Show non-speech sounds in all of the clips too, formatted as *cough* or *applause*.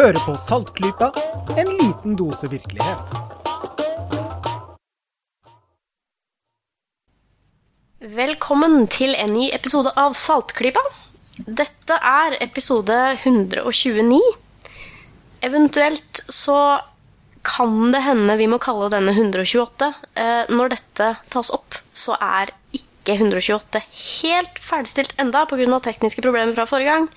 Hører på Saltklypa, en liten dose virkelighet. Velkommen til en ny episode av Saltklypa. Dette er episode 129. Eventuelt så kan det hende vi må kalle denne 128. Eh, når dette tas opp, så er ikke 128 helt ferdigstilt enda pga. tekniske problemer fra forrige gang.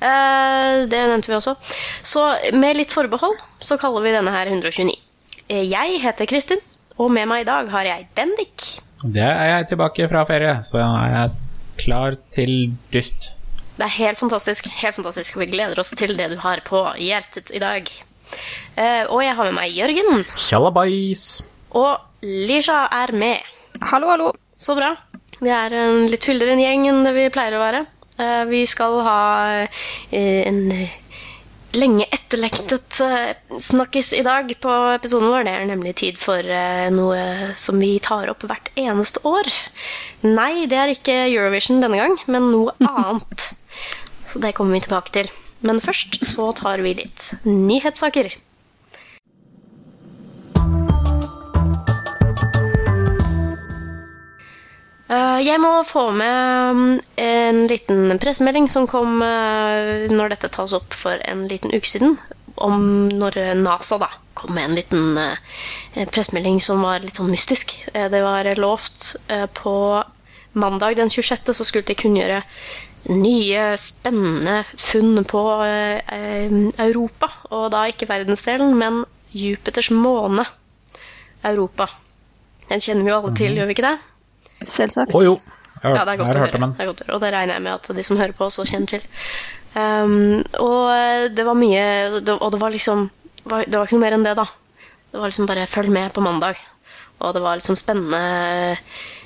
Eh, det nevnte vi også. Så med litt forbehold så kaller vi denne her 129. Eh, jeg heter Kristin, og med meg i dag har jeg Bendik. Det er jeg tilbake fra ferie, så jeg er klar til dyst. Det er helt fantastisk. helt fantastisk, og Vi gleder oss til det du har på hjertet i dag. Eh, og jeg har med meg Jørgen. Tjallabais! Og Lisha er med. Hallo, hallo. Så bra. Vi er en litt fyldigere gjeng enn det vi pleier å være. Eh, vi skal ha eh, en lenge etterlengtet eh, snakkis i dag på episoden vår. Det er nemlig tid for eh, noe som vi tar opp hvert eneste år. Nei, det er ikke Eurovision denne gang, men noe *laughs* annet. Så det kommer vi tilbake til. Men først så tar vi litt nyhetssaker. Jeg må få med mm, en liten pressemelding som kom eh, når dette tas opp for en liten uke siden. Om når NASA da kom med en liten eh, pressemelding som var litt sånn mystisk. Eh, Det var lovt eh, på mandag den 26. så skulle de kunngjøre nye, spennende funn på eh, eh, Europa. Og da ikke verdensdelen, men Jupiters måne. Europa. Den kjenner vi jo alle til, gjør vi ikke det? Selvsagt. Å jo. Ja, det er godt å høre. Det er godt å høre. Og det regner jeg med at de som hører på, også kjenner til. Um, og det var mye det- Og det var liksom var- Det var ikke noe mer enn det, da. Det var liksom bare følg med på mandag. Og det var liksom spennende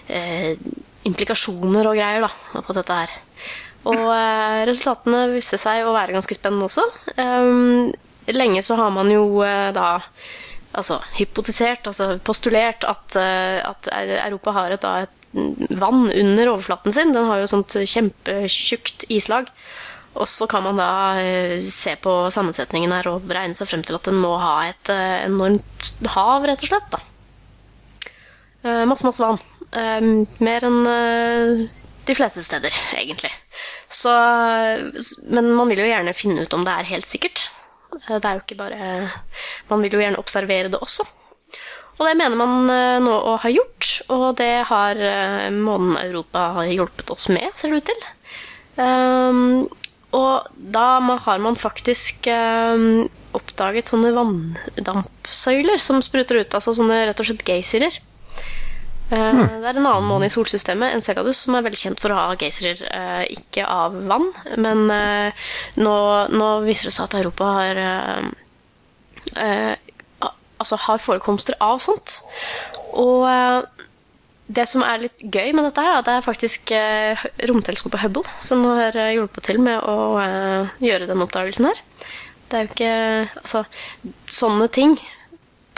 eh, implikasjoner og greier da, på dette her. Og eh, resultatene viste seg å være ganske spennende også. Um, lenge så har man jo eh, da altså, hypotisert, altså postulert at, eh, at Europa har et, da, et vann under overflaten sin. Den har jo sånt kjempetjukt islag. Og så kan man da eh, se på sammensetningen her og regne seg frem til at den må ha et eh, enormt hav, rett og slett. da. Eh, masse, masse vann. Mer enn de fleste steder, egentlig. Så, men man vil jo gjerne finne ut om det er helt sikkert. Det er jo ikke bare Man vil jo gjerne observere det også. Og det mener man eh, nå å ha gjort, og det har eh, månen Europa hjulpet oss med, ser det ut til. Um, og da har man faktisk um, oppdaget sånne vanndampsøyler som spruter ut, altså sånne rett og slett geysirer. Eh, Det er en annen måne i solsystemet, enn Segadus som er veldig kjent for å ha geysirer. Uh, ikke av vann, men uh, nå, nå viser det seg at Europa har altså har forekomster av sånt. Og eh, det som er litt gøy med dette, her, er det er faktisk eh, romteleskopet Hubble som har eh, hjulpet til med å gjøre den oppdagelsen her. Det er jo ikke Altså, sånne ting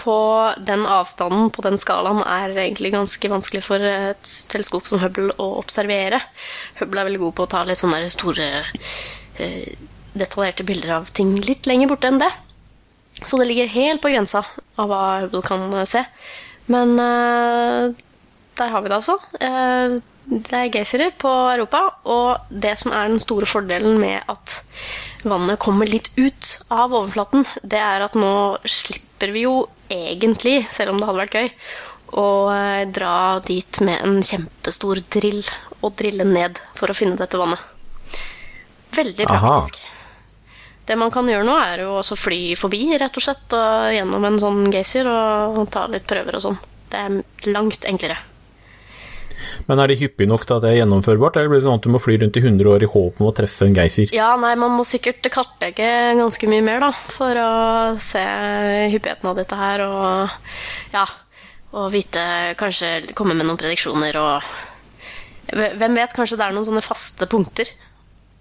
på den avstanden, på den skalaen, er egentlig ganske vanskelig for et teleskop som Hubble å observere. Hubble er veldig god på å ta litt sånne store, detaljerte bilder av ting litt lenger borte enn det. Så det ligger helt på grensa av hva Hubble kan eh, se. Men uh, der har vi det altså. Uh, det er geysirer på Europa, og det som er den store fordelen med at vannet kommer litt ut av overflaten, det er at nå slipper vi jo egentlig, selv om det hadde vært gøy, å dra dit med en kjempestor drill og drille ned for å finne dette vannet. Veldig Aha. Det man kan gjøre nå, er jo også fly forbi, rett og slett, og gjennom en sånn geysir og ta litt prøver og sånn. Det er langt enklere. Men er det hyppig nok til at det er gjennomførbart, eller blir det sånn at du må fly rundt i 100 år i håp om å treffe en geysir? Ja, nei, man må sikkert kartlegge ganske mye mer, da, for å se hyppigheten av dette her, og ja, og vite, kanskje komme med noen prediksjoner, og hvem vet, kanskje det er noen sånne faste punkter,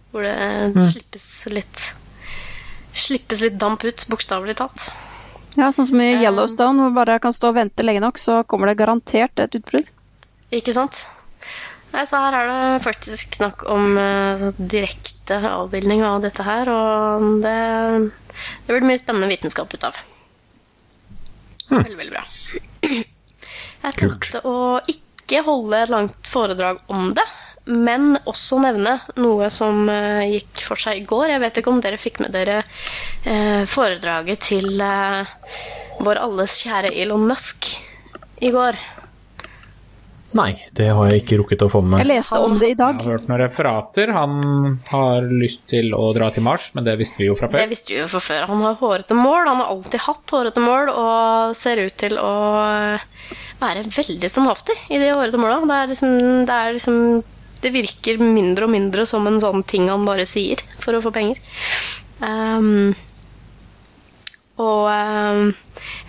hvor det slippes litt, slippes litt damp ut, bokstavelig talt. Ja, sånn som i Yellowstone, hvor bare kan stå og vente lenge nok, så kommer det garantert et utbrudd. Ikke sant? Nei, så her er det faktisk snakk om eh, sånn direkte avbildning av dette her, og det, det blir mye spennende vitenskap ut av. Veldig, veldig bra. Jeg Kult. tenkte å ikke holde et langt foredrag om det, men også nevne noe som eh, gikk for seg i går. Jeg vet ikke om dere fikk med dere eh, foredraget til eh, vår alles kjære Elon Musk i går. Nei, det har jeg ikke rukket å få med Jeg leste om det i dag. Jeg har hørt noen referater. Han har lyst til å dra til Mars, men det visste vi jo fra før. Det visste vi jo fra før. Han har hårete mål. Han har alltid hatt hårete mål og ser ut til å være veldig standhaftig i de hårete måla. Det er liksom Det, er liksom, det virker mindre og mindre som en sånn ting han bare sier for å få penger. Um, og um,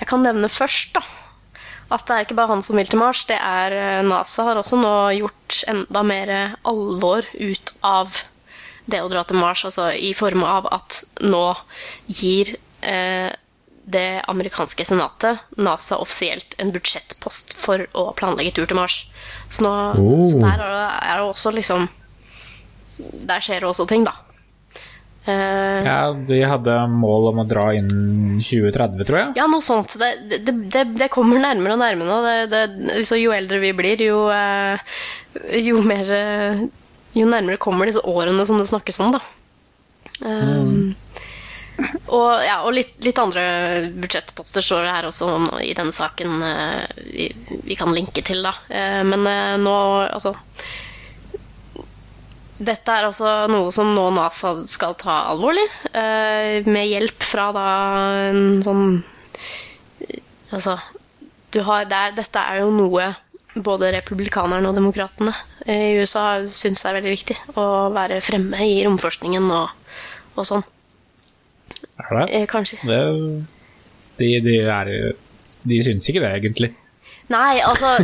jeg kan nevne først, da. At det er ikke bare han som vil til Mars. det er eh, NASA har også nå gjort enda mer alvor ut av det å dra til Mars, altså i form av at nå gir eh, det amerikanske senatet NASA offisielt en budsjettpost for å planlegge tur til Mars. Så, nå, Oh. så der er det, er det også liksom Der skjer det også ting, da. Uh, Ja, De hadde mål om å dra innen 2030, tror jeg. ja, noe sånt. Det, det, det, det kommer nærmere og nærmere nå. Det, det, så jo eldre vi blir, jo, uh, jo mer uh, Jo nærmere kommer disse årene som det snakkes om, da. Um, *laughs* Og, ja, og litt, litt andre budsjettposter står det her også i denne saken eh, vi, vi kan linke til, da. Eh, men eh, nå, altså dette er altså noe som nå NASA skal ta alvorlig, med hjelp fra da en sånn Altså, har der, Dette er jo noe både republikanerne og demokratene i USA syns er veldig viktig. Å være fremme i romforskningen og, og sånn. Er det? Eh, kanskje. det de, de, er, de syns ikke det, egentlig. Nei, altså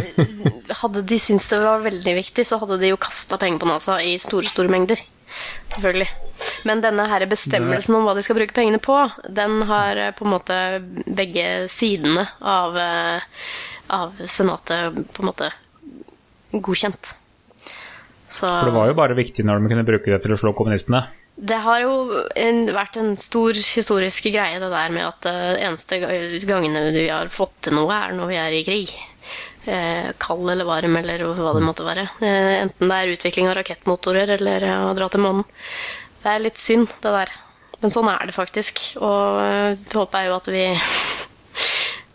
Hadde de syntes det var veldig viktig, så hadde de jo kasta penger på NASA i store, store mengder. Selvfølgelig. Men denne her bestemmelsen om hva de skal bruke pengene på, den har eh, på en måte begge sidene av, eh, av Senatet på en måte godkjent. Så For det var jo bare viktig når de kunne bruke det til å slå kommunistene. Det har jo en, vært en stor historisk greie, det der med at uh, eneste gangene vi har fått til noe, er når vi er i krig. Eh, kald eller varm, eller hva det måtte være. Eh, enten det er utvikling av rakettmotorer eller eh, å dra til månen. Det er litt synd, det der. Men sånn er det faktisk. Og uh, håper jeg jo at vi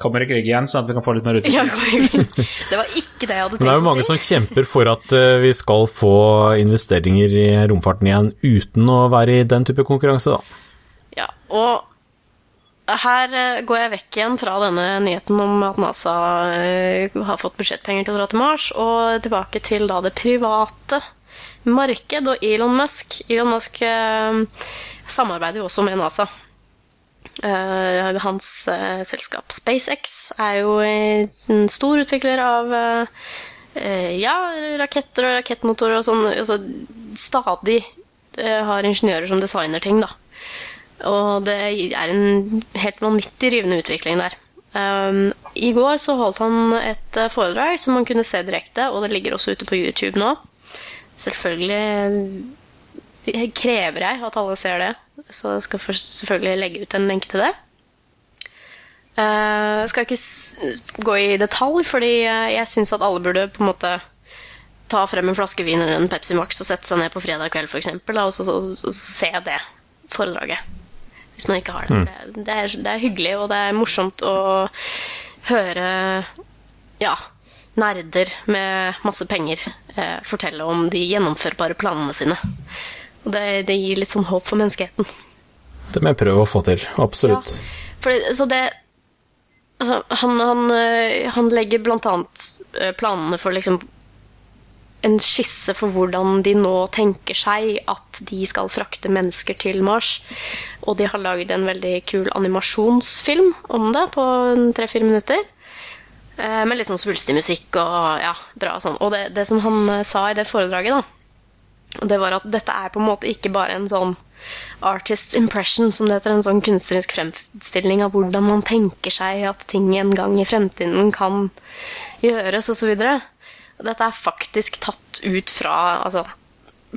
Kommer i krig igjen, sånn at vi kan få litt mer Ja, utvikling. Det var ikke det jeg hadde tenkt å Men det er jo mange si. som kjemper for at eh, vi skal få investeringer i romfarten igjen uten å være i den type konkurranse, da. Ja, og her eh, går jeg vekk igjen fra denne nyheten om at NASA eh, har fått budsjettpenger til å dra til Mars, og tilbake til da det private marked og Elon Musk. Elon Musk samarbeider jo også med NASA. Eh, hans uh, selskap SpaceX er jo en stor utvikler av uh, ja, raketter og rakettmotorer og sånn. Altså, stadig har ingeniører som designer ting, da. Og det er en helt vanvittig rivende utvikling der. Um, I går så holdt han et foredrag som man kunne se direkte, og det ligger også ute på YouTube nå. Selvfølgelig krever jeg at alle ser det, så jeg skal selvfølgelig legge ut en lenke til det. Jeg skal ikke gå i detalj, fordi eh, jeg syns at alle burde på en måte ta frem en flaske vin eller en Pepsi Max og sette seg ned på fredag kveld eksempel, og så, så, så, så se det foredraget. Hvis man ikke har det. Det, det, er, det er hyggelig, og det er morsomt å høre ja, nerder med masse penger eh, fortelle om de gjennomførbare planene sine. Det, det gir litt sånn håp for menneskeheten. Det må jeg prøve å få til. Absolutt. Ja, For, så det altså, han, han, eh, han legger annet eh, planene for liksom en skisse for hvordan de nå tenker seg at de skal frakte mennesker til Mars. Og de har lagd en veldig kul animasjonsfilm om det på tre-fire minutter. Eh, med litt sånn svulstig musikk og ja, bra og sånn. Og det, det som han sa i det foredraget, da, det var at dette er på en måte ikke bare en sånn artist's impression, som det heter, en sånn kunstnerisk fremstilling av hvordan man tenker seg at ting en gang i fremtiden kan gjøres, osv. dette er faktisk tatt ut fra altså,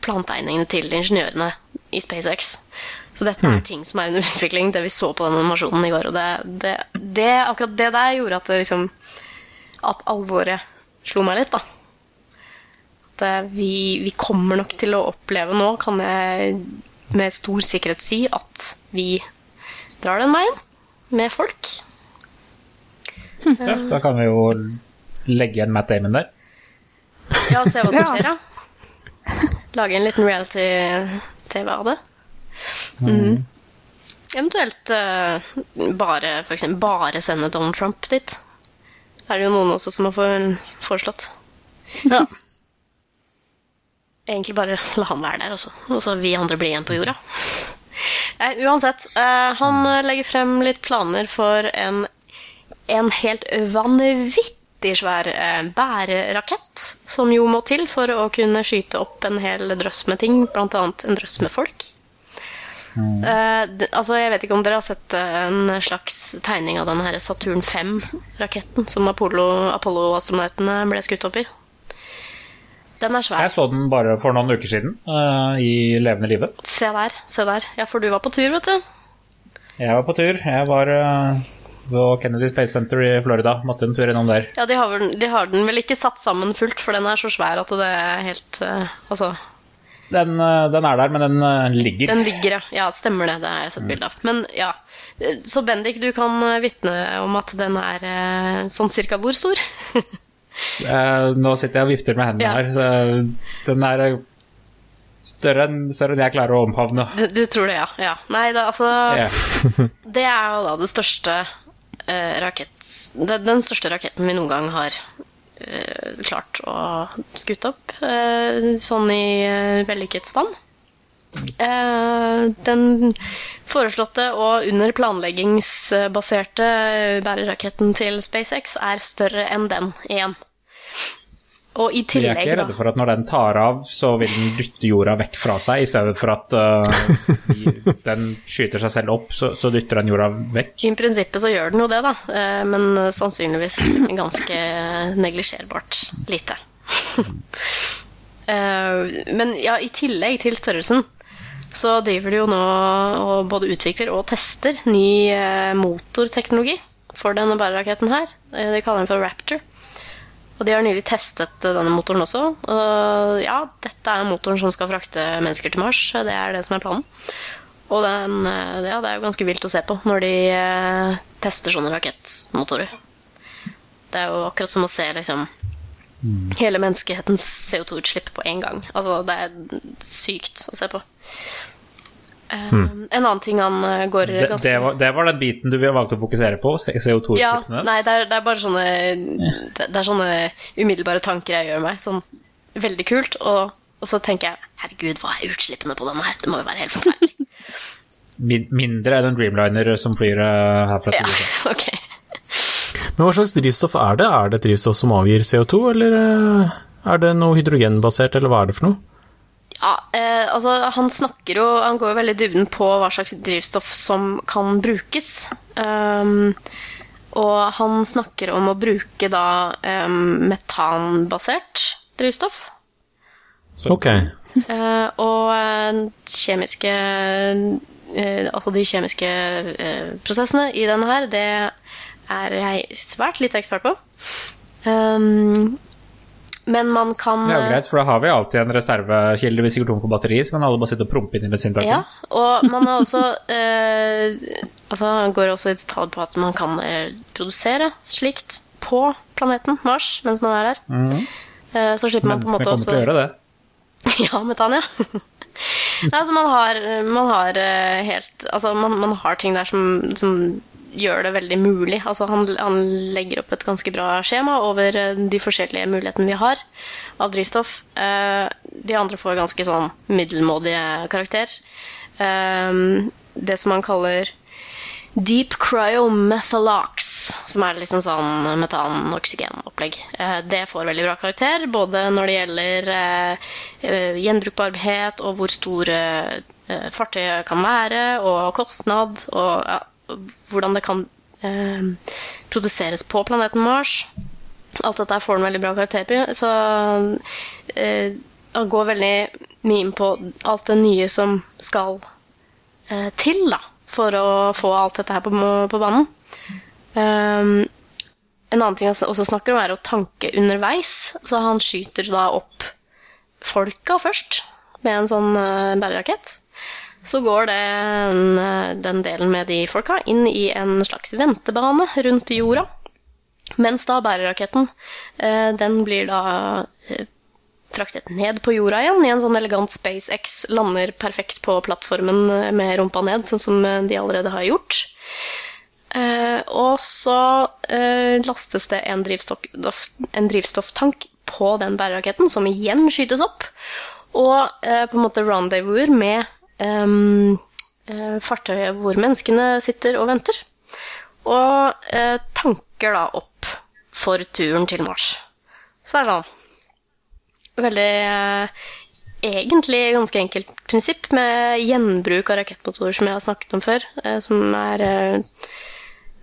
plantegningene til ingeniørene i SpaceX. Så dette er ting som er under utvikling, det vi så på den animasjonen i går. Og det, det, det, akkurat det der gjorde at, det liksom, at alvoret slo meg litt, da. At eh, vi, vi kommer nok til å oppleve nå, kan jeg med stor sikkerhet si, at vi drar den veien med folk. Tøft. Da kan vi jo legge igjen Matt Damon der. Ja, se hva som Ja. skjer, da. Lage en liten reality-TV av det. Mm. Eventuelt uh, bare, for eksempel, bare sende Donald Trump dit. Er det jo noen også som har for- foreslått. Ja. Egentlig bare la han være der også, og så vi andre blir igjen på jorda. Eh, uansett, eh, han legger frem litt planer for en, en helt vanvittig svær eh, bærerakett, som jo må til for å kunne skyte opp en hel drøss med ting, annet en drøss med folk. Eh, altså, jeg vet ikke om dere har sett eh, en slags tegning av her Saturn 5-raketten som Apollo- Apollo-astronautene ble skutt opp i. Den er svær. Jeg så den bare for noen uker siden uh, i levende live. Se der, se der. Ja, for du var på tur, vet du. Jeg var på tur. Jeg var uh, på Kennedy Space Center i Florida. Måtte en tur innom der. Ja, de har, vel, de har den vel ikke satt sammen fullt, for den er så svær at det er helt uh, Altså, Den, den er der, men den ligger. den ligger, ja. Ja, stemmer det. Det har jeg sett bilde av. Men ja. Så Bendik, du kan vitne om at den er sånn cirka hvor stor? *laughs* Eh, nå sitter jeg og vifter med hendene Ja. her. Uh, den er eh, større enn, større enn jeg klarer å omfavne. Du, du tror det, ja. ja. Nei, det, altså yeah. *laughs* Det er jo da det største uh, rakett... Det, den største raketten vi noen gang har klart å Skute opp. sånn i vellykket stand. Eh, den foreslåtte og under planleggingsbaserte bæreraketten til SpaceX er større enn den igjen. Og i tillegg, Vi er ikke redde for at når den tar av, så vil den dytte jorda vekk fra seg, i stedet for at *laughs* uh, den skyter seg selv opp, så, så dytter den jorda vekk. I prinsippet så gjør den jo det, da. Eh, Men sannsynligvis ganske neglisjerbart lite. *laughs* Eh, Men ja, i tillegg til størrelsen så driver de jo nå og både utvikler og tester ny eh, motorteknologi for denne bæreraketten her. Eh, De kaller den for Raptor. Og de har nylig testet eh, denne motoren også. Og ja, dette er motoren som skal frakte mennesker til Mars. Det er det som er planen. Og den, ja, det er jo ganske vilt å se på når de tester sånne rakettmotorer. Det er jo akkurat som å se liksom hele menneskehetens CO2-utslipp på én gang. Altså, det er sykt å se på. Hmm. En annen ting han eh, går Det, ganske det, var, det var den biten du valgte å fokusere på, CO2-utslippene. nei, det er, det er bare sånne det, er sånne umiddelbare tanker jeg gjør meg. Sånn veldig kult. Og, og så tenker jeg herregud, hva er utslippene på denne her? Det må jo være helt forferdelig. *laughs* Min, mindre enn en Dreamliner som flyr eh, herfra Ja, til USA. *laughs* ok. Men hva slags drivstoff er det? Er det et drivstoff som avgir CO2, eller eh, er det noe hydrogenbasert, eller hva er det for noe? Ja, eh, altså han snakker jo Han går jo veldig dybden på hva slags drivstoff som kan brukes. Um, og han snakker om å bruke da um, metanbasert drivstoff. Ok. Eh, og eh, kjemiske eh, Altså de kjemiske eh, prosessene i denne her, det er jeg svært lite ekspert på. Um, men man kan Det er jo greit, for da har vi alltid en reservekilde. Hvis vi går tom for batteri, så kan alle bare sitte og prompe inn i bensintanken. Ja, og man har også uh, Altså går også i detalj på at man kan eh, produsere slikt på planeten Mars mens man er der. Eh, så slipper man på en Menneskene måte kommer også til å gjøre det. *laughs* Ja, metan, ja. *laughs* Nei, altså man har, man har helt Altså man, man har ting der som, som gjør det veldig mulig. Altså han, han legger opp et ganske bra skjema over eh, de forskjellige mulighetene vi har av drivstoff. Eh, de andre får ganske sånn middelmådige karakter. Eh, det som han kaller Deep Cryomethalox, som er liksom sånn metan-oksygen-opplegg. Eh, Det får veldig bra karakter, både når det gjelder eh, eh, gjenbrukbarhet og hvor store fartøyet kan være, og kostnad, og ja, hvordan det kan eh, produseres på planeten Mars. alt dette får den veldig bra karakter på. Så eh, han går veldig mye inn på alt det nye som skal eh, til da, for å få alt dette her på, på banen. Um, en annen ting han også snakker om, er å tanke underveis. Så han skyter da opp folka først med en sånn uh, bærerakett. Så går den, den delen med de folka inn i en slags ventebane rundt jorda. Mens da bæreraketten, uh, den blir da uh, fraktet ned på jorda igjen i en sånn elegant SpaceX. Lander perfekt på plattformen med rumpa ned, sånn som de allerede har gjort. Og så lastes det en, drivstoff, en, drivstofftank på den bæreraketten, som igjen skytes opp. Og på en måte rendezvouser med um, fartøyet hvor menneskene sitter og venter. Og tanker da opp for turen til Mars. Så det er sånn Veldig egentlig ganske enkelt prinsipp med gjenbruk av rakettmotorer, som jeg har snakket om før. som er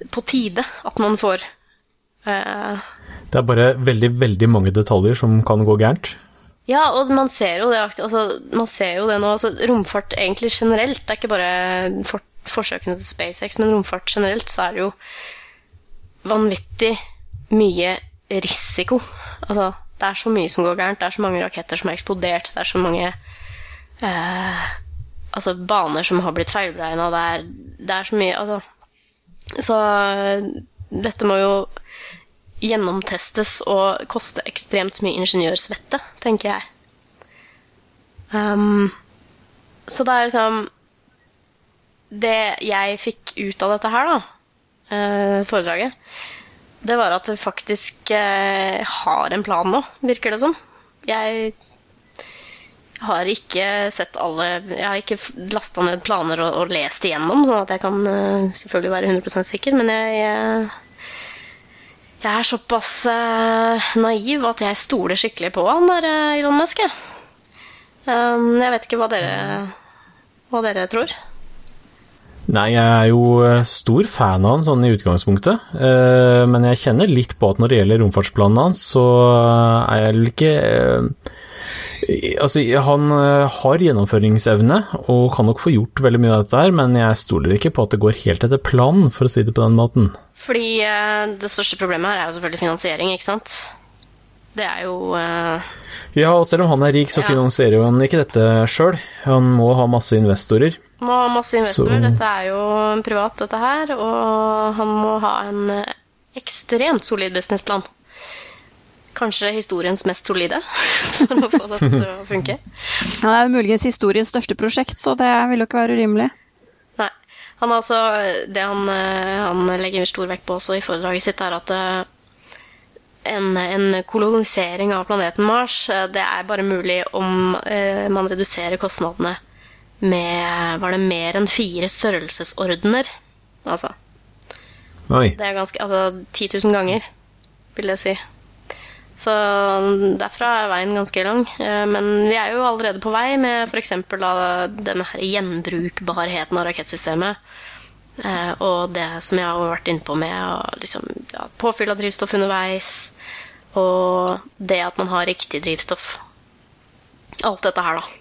på tide at man får uh, Det er bare veldig, veldig mange detaljer som kan gå gærent? Ja, og man ser jo det, altså, man ser jo det nå. Altså, romfart egentlig generelt, det er ikke bare for, forsøkene til SpaceX, men romfart generelt, så er det jo vanvittig mye risiko. Altså, det er så mye som går gærent. Det er så mange raketter som har eksplodert. Det er så mange eh, altså, baner som har blitt feilberegna. Det, det, er så mye Altså, så dette må jo gjennomtestes og koste ekstremt mye ingeniørsvette, tenker jeg. Um, så det er liksom Det jeg fikk ut av dette her, da, uh, foredraget, det var at det faktisk uh, har en plan nå, virker det som. Jeg har ikke sett alle Jeg har ikke lasta ned planer og, og, lest igjennom, sånn at jeg kan uh, selvfølgelig være 100% sikker, men jeg, uh, jeg er såpass uh, naiv at jeg stoler skikkelig på han der Elon Musk. Um, jeg vet ikke hva dere, hva dere tror. Nei, jeg er jo stor fan av han sånn i utgangspunktet, men jeg kjenner litt på at når det gjelder romfartsplanene hans, så er jeg vel ikke Altså, han eh, har gjennomføringsevne og kan nok få gjort veldig mye av dette her, men jeg stoler ikke på at det går helt etter planen, for å si det på den måten. Fordi uh, det største problemet her er jo selvfølgelig finansiering, ikke sant? Det er jo uh... Ja, og selv om han er rik, så ja. finansierer han ikke dette sjøl. Han må ha masse investorer. Må ha masse investorer. Så... Dette er jo privat, dette her, og han må ha en ekstremt solid businessplan kanskje historiens mest solide *laughs* for å få dette til å funke. Ja, det er muligens historiens største prosjekt, så det vil jo ikke være urimelig. Han altså, det han, eh, han, legger stor vekt på også i foredraget sitt, er at eh, en, en, kolonisering av planeten Mars eh, det er bare mulig om eh, man reduserer kostnadene med Var det mer enn fire størrelsesordener? Altså. Oi. Det er ganske Altså 10 000 ganger, vil jeg si. Så derfra er veien ganske lang. Eh, men vi er jo allerede på vei med f.eks. denne her gjenbrukbarheten av rakettsystemet. Eh, og det som jeg har vært innpå med liksom, ja, påfyll av drivstoff underveis. Og det at man har riktig drivstoff. Alt dette her, da.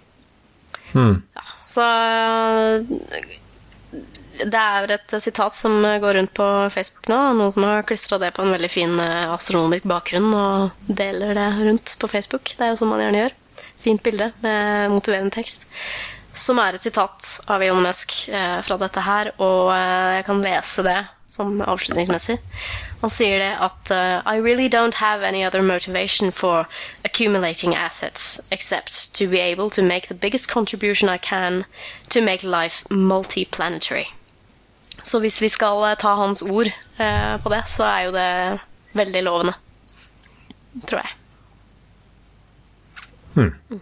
Hmm. Ja, så det er et sitat som går rundt på Facebook nå. Noen som har klistra det på en veldig fin eh, astronomisk bakgrunn og deler det rundt på Facebook. Det er jo sånn man gjerne gjør. Fint bilde med motiverende tekst. Som er et sitat av Elon Musk eh, fra dette her, og eh, jeg kan lese det sånn avslutningsmessig. Han sier det at I really don't have any other motivation for accumulating assets except to be able to make the biggest contribution I can to make life multiplanetary. Så hvis vi skal eh, ta hans ord eh, på det, så er jo det veldig lovende. Tror jeg. Hmm.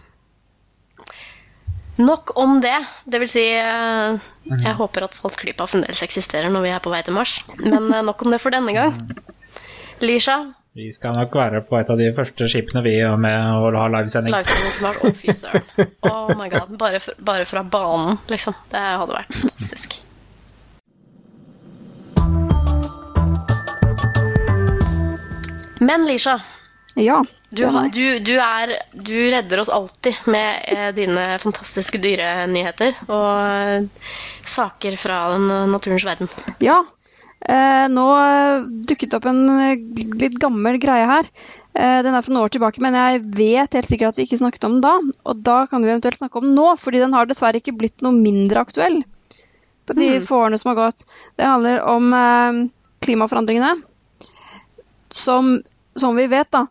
Nok om det. Det vil si eh, Jeg håper at Saltklypa fremdeles eksisterer når vi er på vei til Mars. Men eh, nok om det for denne gang. Lisha? Vi skal nok være på et av de første skipene vi er med å ha livesending. Livesending snart. Å, fy søren. *laughs* Oh my god. Bare, for, bare fra banen, liksom. Det hadde vært fantastisk. Men Lisha, Ja. du, du, du, er, du redder oss alltid med eh, dine fantastiske dyrenyheter og eh, saker fra den eh, naturens verden. Ja. Eh, nå dukket dukket opp en eh, litt gammel greie her. Eh, den er fra noen år tilbake, men jeg vet helt sikkert at vi ikke snakket om den da. Og da kan vi eventuelt snakke om den nå, fordi den har dessverre ikke blitt noe mindre aktuell på de Mm. få årene som har gått. Det handler om eh, klimaforandringene. Som, som vi vet, da,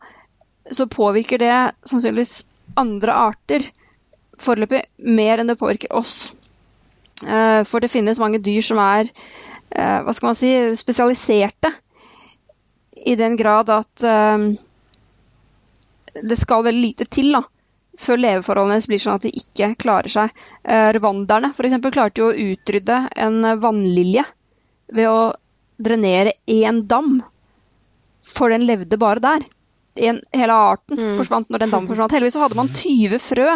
så påvirker det sannsynligvis andre arter foreløpig mer enn det påvirker oss. Eh, For det finnes mange dyr som er eh, hva skal man si, spesialiserte. I den grad at eh, det skal veldig lite til da, før leveforholdene blir sånn at de ikke klarer seg. Rwanderne eksempel, klarte jo å utrydde en vannlilje ved å drenere én dam. For den levde bare der. En, hele arten Mm. forsvant når den dammen *laughs* forsvant. Heldigvis så hadde man 20 frø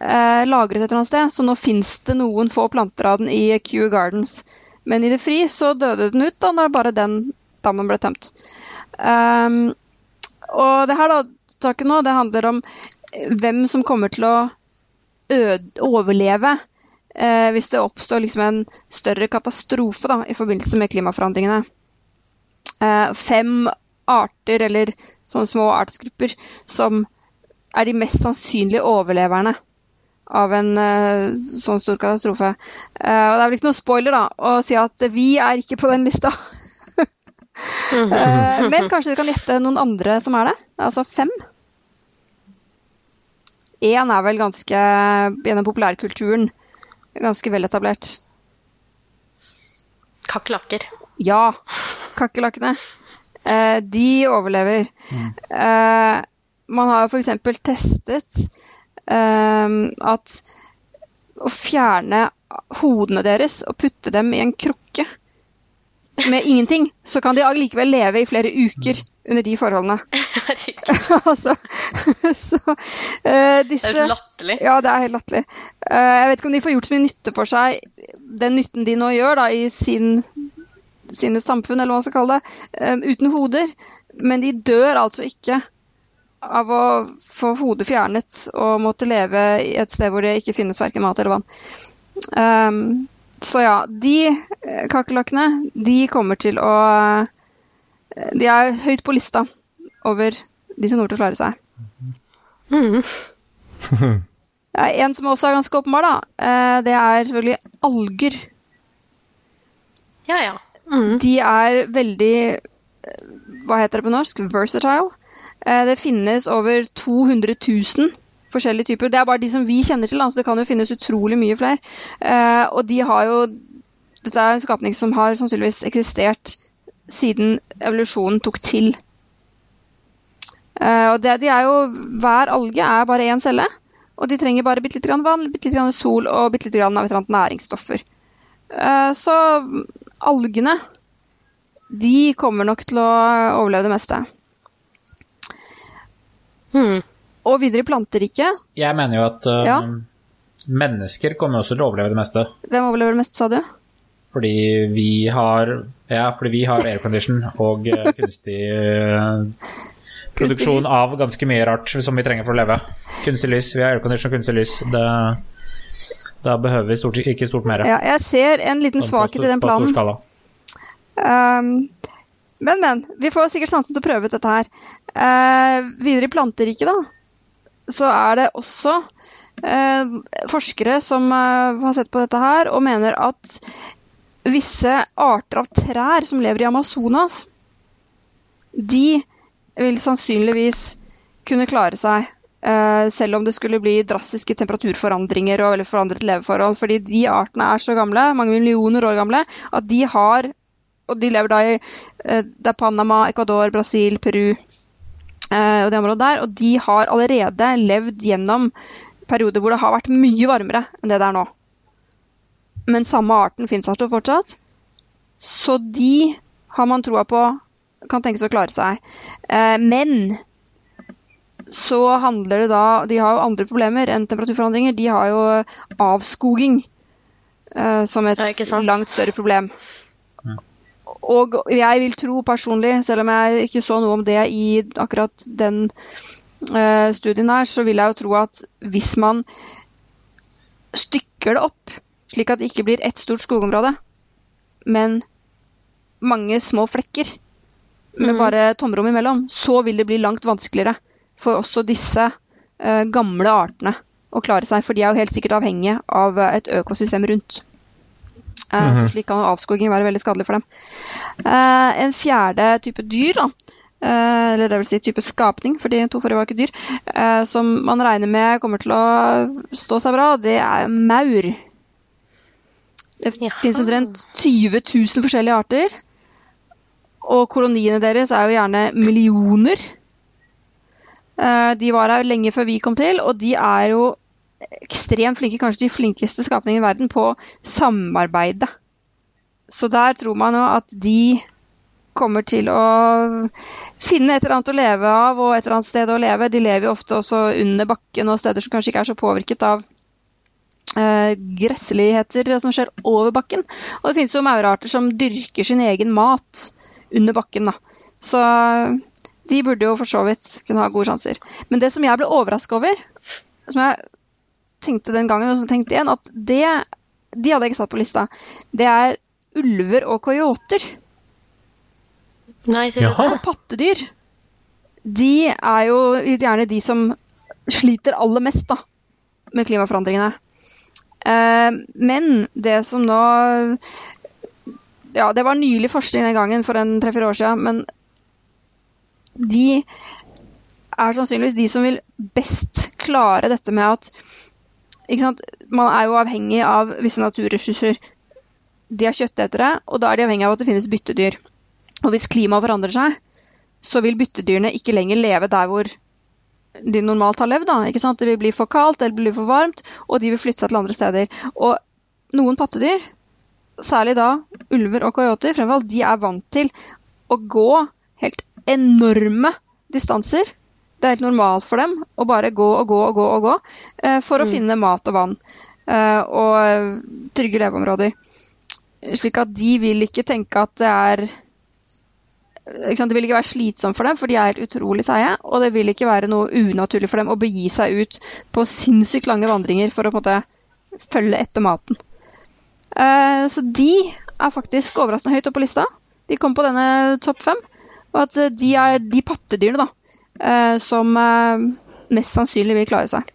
eh, lagret et eller annet sted, så nå fins det noen få planter av den i Kew Gardens. Men i det fri så døde den ut da når bare den dammen ble tømt. Um, og det her da, taket nå, det handler om eh, hvem som kommer til å overleve eh, hvis det oppstår liksom en større katastrofe da, i forbindelse med klimaforandringene. Eh, fem arter, eller sånne små artsgrupper, som er de mest sannsynlige overleverne av en eh, sånn stor katastrofe. Eh, og det er vel ikke noe spoiler da, å si at vi er ikke på den lista. *laughs* Eh, men kanskje dere kan gjette noen andre som er det? Altså fem? Én er vel ganske gjennom populærkulturen ganske veletablert. Kakerlakker. Ja, kakerlakkene. Eh, de overlever. Eh, man har f.eks. testet eh, at å fjerne hodene deres og putte dem i en krukke med *laughs* ingenting, så kan de allikevel leve i flere uker under de forholdene. *laughs* *laughs* Altså, så uh, disse det er jo latterlig. ja, det er helt latterlig. Uh, jeg vet ikke om de får gjort så mye nytte for seg, den nytten de nå gjør da, i sin, sine samfunn, eller hva man skal kalle det, eh, uten hoder. Men de dør altså ikke av å få hodet fjernet og måtte leve i et sted hvor det ikke finnes verken mat eller vann. Um, så ja, de eh, kakerlakkene, de kommer til å eh, De er høyt på lista over de som kommer til å klare seg. *laughs* Mm. En som også er ganske åpenbar, da, det er selvfølgelig alger. Ja, ja. Mhm. De er veldig eh, Hva heter det på norsk? Versatile. Eh, Det finnes over 200 000 forskjellige typer. Det er bare de som vi kjenner til, så det kan jo finnes utrolig mye flere. Eh, Og de har jo Dette er en skapning som har sannsynligvis eksistert siden evolusjonen tok til. Og det, de er jo, Hver alge er bare én celle. Og de trenger bare bitte litt grann vann, bitte litt grann sol og bitte litt grann av et eller annet næringsstoffer. Så algene, de kommer nok til å overleve det meste. Hmm. Og videre i planteriket, Jeg mener jo at uh, Ja. mennesker kommer også til å overleve det meste. hvem overlever det meste, sa du? Fordi vi har Ja, fordi vi har aircondition og eh, *laughs* kunstig uh, produksjon av ganske mye rart som vi trenger for å leve. Kunstig lys. Vi har aircondition og kunstig lys. Det, da behøver vi stort, ikke stort mer. Ja, jeg ser en liten svakhet i den planen. Um, men, men. Vi får sikkert sjansen til å prøve ut dette her. Uh, videre i planteriket, da, så er det også uh, forskere som uh, har sett på dette her, og mener at visse arter av trær som lever i Amazonas, de vil sannsynligvis kunne klare seg. Eh, selv om det skulle bli drastiske temperaturforandringer og veldig forandret leveforhold. Fordi de artene er så gamle, mange millioner år gamle, at de har Og de lever da i eh, det er Panama, Ecuador, Brasil, Peru eh, og det området der. Og de har allerede levd gjennom perioder hvor det har vært mye varmere enn det det er nå. Men samme arten finnes altså fortsatt. Så de har man troa på kan tenkes å klare seg. Men så handler det da De har jo andre problemer enn temperaturforandringer. De har jo avskoging uh, som et Ja, langt større problem. og jeg vil tro personlig, selv om jeg ikke så noe om det i akkurat den uh, studien her, så vil jeg jo tro at hvis man stykker det opp, slik at det ikke blir ett stort skogområde, men mange små flekker med Mhm. bare tomrom imellom, så vil det bli langt vanskeligere for også disse eh, gamle artene å klare seg. For de er jo helt sikkert avhengige av eh, et økosystem rundt. Eh, Så slik kan avskoging være veldig skadelig for dem. Eh, en fjerde type dyr, da, eh, eller det vil si type skapning, for de to forrige var ikke dyr, eh, som man regner med kommer til å stå seg bra, det er maur. Det ja. finnes omtrent 20 000 forskjellige arter. Og koloniene deres er jo gjerne millioner. Eh, De var her lenge før vi kom til, og de er jo ekstremt flinke, kanskje de flinkeste skapningene i verden, på samarbeide. Så der tror man jo at de kommer til å finne et eller annet å leve av og et eller annet sted å leve. De lever jo ofte også under bakken og steder som kanskje ikke er så påvirket av eh, gressligheter som skjer over bakken. Og det finnes jo maurarter som dyrker sin egen mat under bakken. da. Så de burde jo for så vidt kunne ha gode sjanser. Men det som jeg ble overraska over, som jeg tenkte den gangen, og som tenkte igjen, at det de hadde jeg ikke satt på lista, det er ulver og coyoter. Nei, ser du det? Pattedyr, de er jo gjerne de som sliter aller mest da, med klimaforandringene. Eh, men det som nå Ja, det var nylig forskning den gangen, for en tre-fire år siden, men de er sannsynligvis de som vil best klare dette med at sant? Man er jo avhengig av visse naturressurser. De er kjøttetere, og da er de avhengig av at det finnes byttedyr. Og hvis klimaet forandrer seg, så vil byttedyrene ikke lenger leve der hvor de normalt har levd. Da, ikke sant? Det vil bli for kaldt eller bli for varmt, og de vil flytte seg til andre steder. Og noen pattedyr, særlig da ulver og coyoter, fremfor alt, de er vant til å gå helt enorme distanser. Det er helt normalt for dem å bare gå og gå og gå og gå eh, for å finne mat og vann eh, og eh, trygge leveområder. Slik at de vil ikke tenke at det er? Det vil ikke være slitsomt for dem, for de er helt utrolig seige. Og det vil ikke være noe unaturlig for dem å begi seg ut på sinnssykt lange vandringer for å på en måte følge etter maten. Eh, så de er faktisk overraskende høyt oppe på lista. De kom på denne topp fem. Og at eh, de er de pattedyrene da, eh, som eh, mest sannsynlig vil klare seg.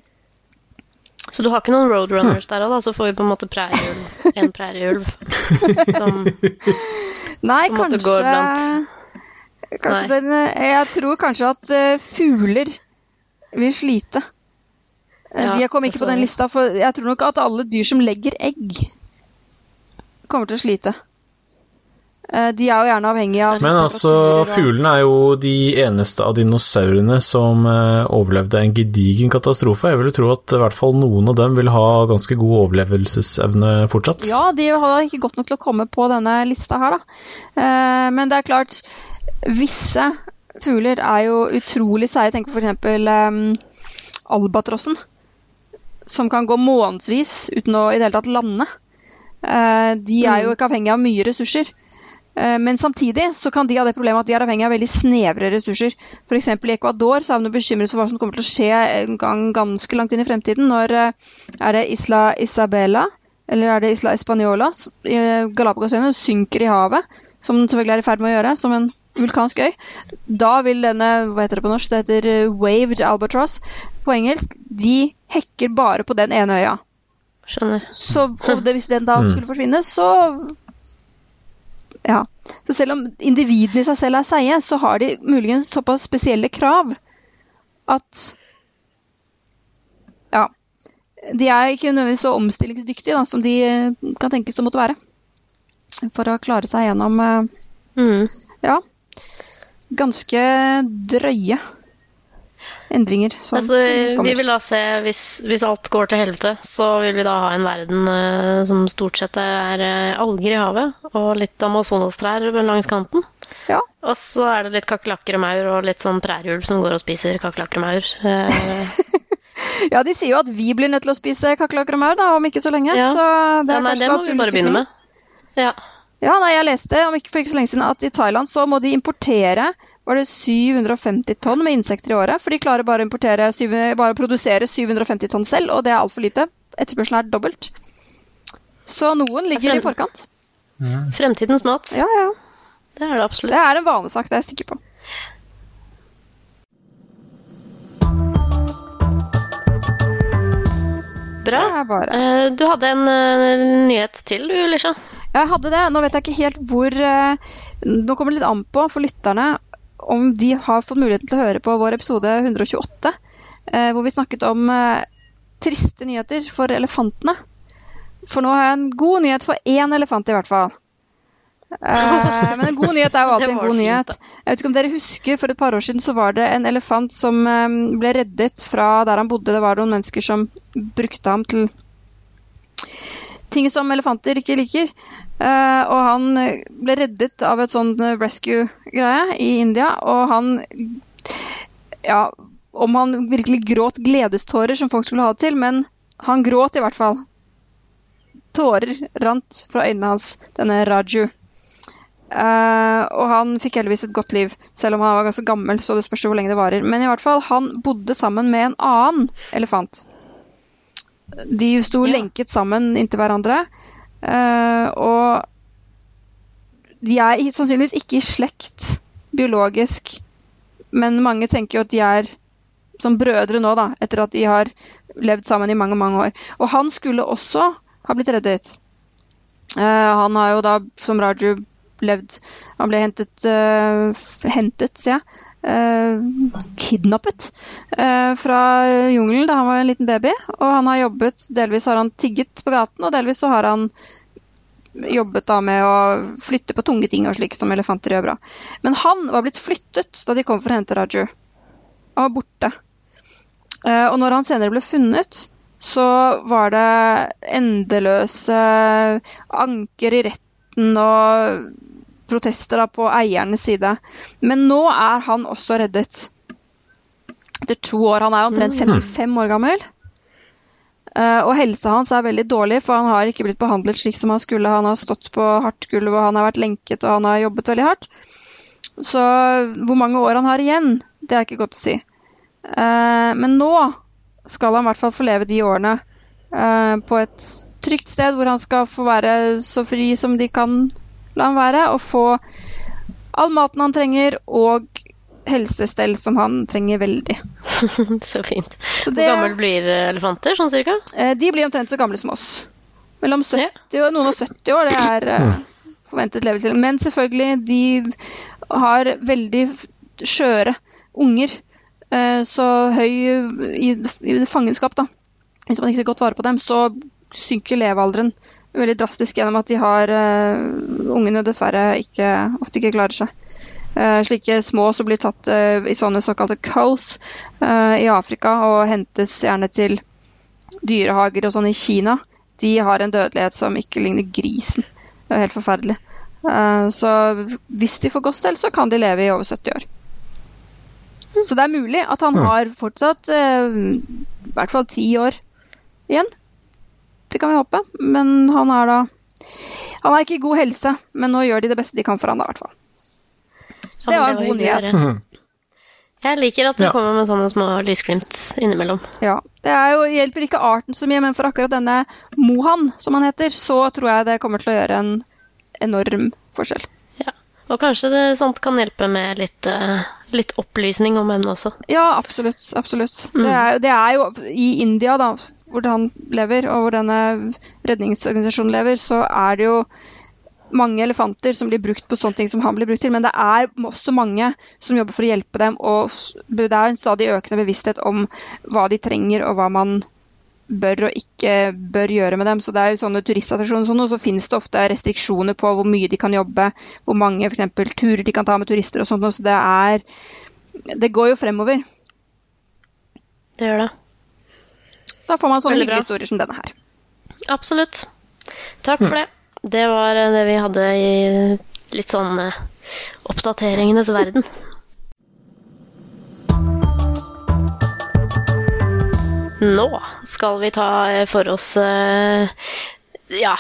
Så du har ikke noen roadrunners der òg, da? Så får vi på en måte prærieulv. *laughs* En prærieulv som *laughs* Nei, På en måte kanskje går blant- Kanskje Nei. den, Jeg tror kanskje at uh, fugler vil slite. Ja, de kom ikke på den lista, for jeg tror nok at alle dyr som legger egg, kommer til å slite. Eh, De er jo gjerne avhengige av Men altså, fuglene er jo de eneste av dinosaurene som eh, overlevde en gedigen katastrofe. Jeg vil jo tro at i hvert fall noen av dem vil ha ganske god overlevelsesevne fortsatt. Ja, de har ikke godt nok til å komme på denne lista her, da. Eh, Men det er klart, visse fugler er jo utrolig seige. Tenk på f.eks. Um, albatrossen, som kan gå månedsvis uten å i det hele tatt lande. Eh, de er jo ikke avhengig av mye ressurser. Eh, Men samtidig så kan de ha det problemet at de er avhengig av veldig snevre ressurser. F.eks. i Ecuador så er de bekymret for hva som kommer til å skje en gang ganske langt inn i fremtiden. Når eh, er det Isla Isabela eller er det Isla Española i Galapagosøyene synker i havet, som den selvfølgelig er i ferd med å gjøre, som en vulkansk øy. Da vil denne, hva heter det på norsk, det heter eh, waved albatross på engelsk, de hekker bare på den ene øya. Skjønner. Så og det, hvis den da skulle forsvinne, så Ja. Så selv om individene i seg selv er seige, så har de muligens såpass spesielle krav at Ja. De er ikke nødvendigvis så omstillingsdyktige da, som de eh, kan tenkes å måtte være. For å klare seg gjennom eh, Mm. ja, ganske drøye endringer. Som Altså, vi vil da se, hvis, hvis alt går til helvete, så vil vi da ha en verden uh, som stort sett er uh, alger i havet, og litt amazonastrær langs kanten. Ja. Og så er det litt kakerlakker og maur, og litt sånn prærieulv som går og spiser kakerlakker og maur. Uh, *laughs* ja, de sier jo at vi blir nødt til å spise kakerlakker og maur da, om ikke så lenge. Ja. Så det ja, nei, det må vi bare begynne med. Ja. Ja, nei, jeg leste om ikke for ikke så lenge siden at i Thailand så må de importere var det 750 tonn med insekter i året. For de klarer bare å, importere, bare å produsere 750 tonn selv, og det er altfor lite. Etterspørselen er dobbelt. Så noen ligger i forkant. Fremtidens mat. Ja, ja. Det er det absolutt. Det er en vanesak, det er jeg sikker på. Bra. Bare. Eh, Du hadde en eh, nyhet til, du, Lisha. Jeg hadde det. Nå vet jeg ikke helt hvor eh, Nå kommer det litt an på for lytterne om de har fått muligheten til å høre på vår episode 128, eh, hvor vi snakket om eh, triste nyheter for elefantene. For nå har jeg en god nyhet for én elefant, i hvert fall. Eh, men en god nyhet er jo *laughs* alltid en god fint, nyhet. Jeg vet ikke om dere husker, For et par år siden så var det en elefant som eh, ble reddet fra der han bodde. Det var noen mennesker som brukte ham til ting som elefanter ikke liker. Eh, og han ble reddet av et sånn rescue-greie i India, og han Ja, om han virkelig gråt gledestårer, som folk skulle ha det til, men han gråt i hvert fall. Tårer rant fra øynene hans, denne Raju. Uh, og han fikk heldigvis et godt liv, selv om han var ganske gammel. så det spørs hvor lenge det varer. Men i hvert fall, han bodde sammen med en annen elefant. De sto Ja. lenket sammen inntil hverandre. Eh, og de er sannsynligvis ikke i slekt biologisk, men mange tenker jo at de er som brødre nå, da, etter at de har levd sammen i mange, mange år. Og han skulle også ha blitt reddet. Uh, han har jo da, som Raju, levd Han ble hentet uh, Hentet, sier jeg. Eh, kidnappet eh, fra jungelen da han var en liten baby. Og han har jobbet Delvis har han tigget på gaten, og delvis så har han jobbet da med å flytte på tunge ting og slik som elefanter gjør bra. Men han var blitt flyttet da de kom for å hente Raju. Han var borte. Eh, og når han senere ble funnet, så var det endeløse anker i retten og protester da på eiernes side. Men nå er han også reddet. Etter to år. Han er omtrent 55 år gammel. Uh, og helsa hans er veldig dårlig, for han har ikke blitt behandlet slik som han skulle. Han har stått på hardt gulv, og han har vært lenket, og han har jobbet veldig hardt. Så hvor mange år han har igjen, det er ikke godt å si. Uh, men nå skal han i hvert fall få leve de årene uh, på et trygt sted hvor han skal få være så fri som de kan la han være, og få all maten han trenger, og helsestell som han trenger veldig. *laughs* Så fint. Hvor det- gammel blir elefanter, sånn cirka? Eh, De blir omtrent så gamle som oss. Mellom 70 og noen og 70 år, det er eh, *clears throat* forventet levetid. Men selvfølgelig, de har veldig skjøre unger. Eh, Så høy i, i fangenskap, da. Hvis man ikke tar godt vare på dem, så synker levealderen veldig drastisk gjennom at de har uh, Ungene dessverre ikke, ofte ikke klarer seg. Uh, slike små som blir tatt uh, i sånne såkalte cows i Afrika og hentes gjerne til dyrehager og sånn i Kina, de har en dødelighet som ikke ligner grisen. Det er helt forferdelig. Så hvis de får godt stell, så kan de leve i over 70 år. Så det er mulig at han har fortsatt i hvert fall ti år igjen. Det kan vi håpe. Men han er da Han er ikke i god helse, men nå gjør de det beste de kan for han da, i hvert fall. Så det var en god nyhet. Jeg liker at du Ja. kommer med sånne små lysglimt innimellom. Ja. Det er jo, hjelper ikke arten så mye, men for akkurat denne Mohan, som han heter, så tror jeg det kommer til å gjøre en enorm forskjell. Ja. Og kanskje det sånt kan hjelpe med litt, eh, litt opplysning om emnet også. Ja, absolutt. absolutt. Det, er, det er jo i India, da, hvor han lever, og hvor denne redningsorganisasjonen lever, så er det jo mange elefanter som blir brukt på sånne ting som han blir brukt til. Men det er også mange som jobber for å hjelpe dem, og det er en stadig økende bevissthet om hva de trenger, og hva man bør og ikke bør gjøre med dem. Så det er jo sånne turistattraksjoner og sånn, og så finnes det ofte restriksjoner på hvor mye de kan jobbe, hvor mange eksempel, turer de kan ta med turister og sånt. Så det er Det går jo fremover. Det gjør det. Da får man sånne hyggelige historier som denne her. Absolutt. Takk for det. Det var eh, det vi hadde i litt sånn eh, oppdateringenes verden. Nå skal vi ta eh, for oss ja,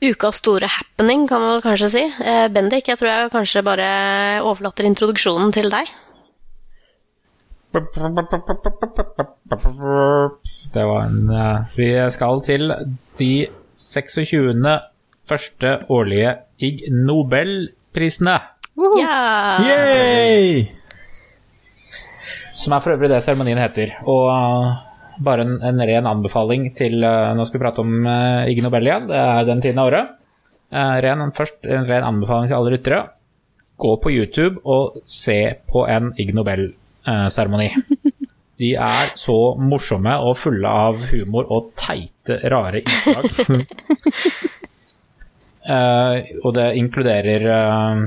ukas store happening, kan man kanskje si. Bendik, jeg tror jeg kanskje bare overlater introduksjonen til deg. Det var en uh, Vi skal til de 26. første årlige Ig Nobelprisene. Ja! Yay! Som er for øvrig det seremonien heter. Og uh, bare en, en ren anbefaling til uh, Nå skal vi prate om uh, Ig Nobel igjen, det er den tiden av året. Uh, ren, først en ren anbefaling til alle lyttere. Gå på YouTube og se på en Ig Nobel-seremoni. De er så morsomme og fulle av humor og teite, rare innslag. Uh, *laughs* og det inkluderer uh,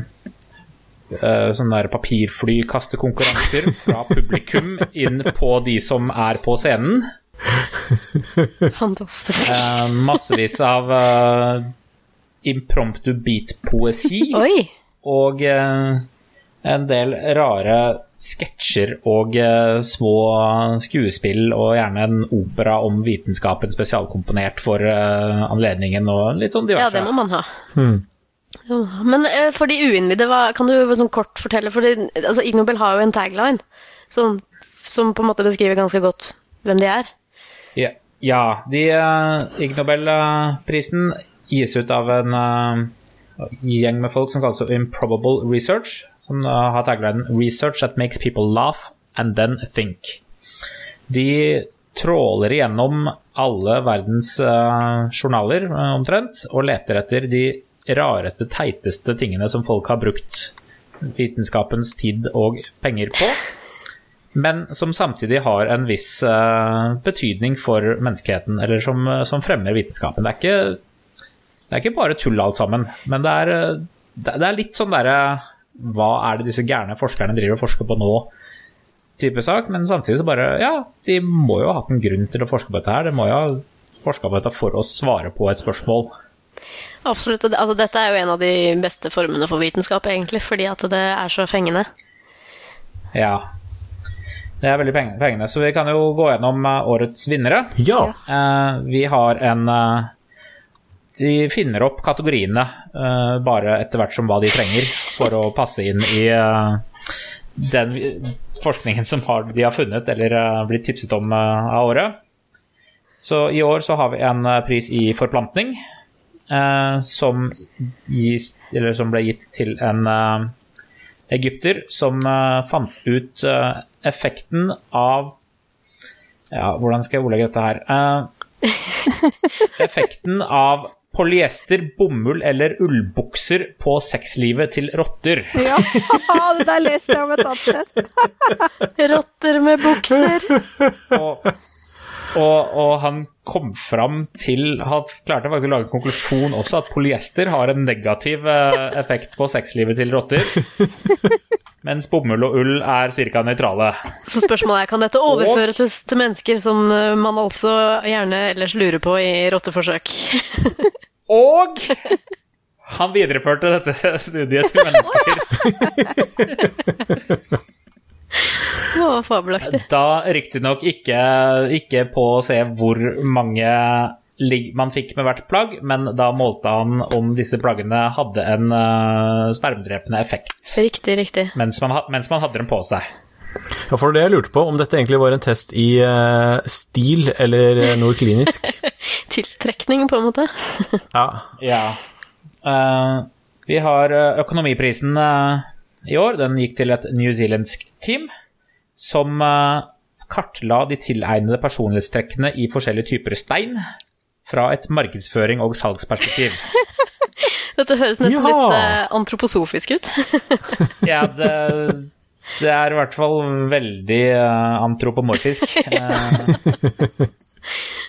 uh, sånne der papirflykastekonkurranser fra publikum inn på de som er på scenen. Fantastisk. Eh, massevis av eh, impromptu beat-poesi. Og eh, en del rare sketsjer og eh, små skuespill, og gjerne en opera om vitenskapen spesialkomponert for eh, anledningen, og litt sånn Ja, det må man ha. Hmm. Men eh, for de uinnvidde, kan du sånn kort fortelle? For altså, Ig Nobel har jo en tagline som, som på en måte beskriver ganske godt hvem de er. Ja, ja de, uh, Ig Nobel-prisen gis ut av en eh, gjeng med folk som kalles Improbable Research, som eh, har taglinen 'Research that makes people laugh and then think'. De tråler igjennom alle verdens uh, journaler uh, omtrent, og leter etter de rareste, teiteste tingene som folk har brukt vitenskapens tid og penger på men som samtidig har en viss uh, betydning for menneskeheten, eller som, som fremmer vitenskapen. Det er, ikke, det er ikke bare tull alt sammen, men det er, det er litt sånn derre Hva er det disse gærne forskerne driver og forsker på nå? type sak, men samtidig så bare Ja, de må jo ha hatt en grunn til å forske på dette her. De må jo ha forska på dette for å svare på et spørsmål. Absolutt. Altså, dette er jo en av de beste formene for vitenskap, egentlig, fordi at det er så fengende. Ja. Det er veldig fengende. pengende, så vi kan jo gå gjennom eh, årets vinnere. Ja. Eh, vi har en eh, De finner opp kategoriene uh, bare etter hvert som hva de trenger for å passe inn i uh, den forskningen som har, de har funnet eller uh, blitt tipset om av året. Så i år så har vi en pris i forplantning som, gis, eller som ble gitt til en egypter som fant ut effekten av Ja, hvordan skal jeg ordlegge dette her? *laughs* Effekten av polyester, bomull eller ullbukser på sexlivet til rotter. Ja, det der leste jeg om et annet sted. Rotter med bukser! *laughs* Og, og, og han kom fram til Han klarte faktisk å lage en konklusjon også, at polyester har en negativ eh, effekt på sexlivet til rotter. *laughs* Mens bomull og ull er ca. nøytrale. Så spørsmålet er, kan dette overføres til mennesker som eh, man altså gjerne ellers lurer på i rotteforsøk? *laughs* Og han videreførte dette studiet til *laughs* mennesker. Var fabelaktig. Da riktignok ikke, ikke på å se hvor mange ligg man fikk med hvert plagg, men da målte han om disse plaggene hadde en uh, spermdrepende effekt Riktig, riktig. mens man, mens man hadde dem på seg. ja, for det jeg lurte på, om dette egentlig var en test i uh, stil eller eh, noe klinisk. *laughs* Tiltrekning, på en måte. Ja. Ja. Uh, vi har økonomiprisen i år. Den gikk til et newzealandsk team som eh, kartla de tilegnede personlighetstrekkene i forskjellige typer stein fra et markedsføring- og salgsperspektiv. *laughs* Dette høres nesten Ja. litt uh, antroposofisk ut. *laughs* *laughs* Ja, det, det er i hvert fall veldig uh, antropomorfisk. Eh,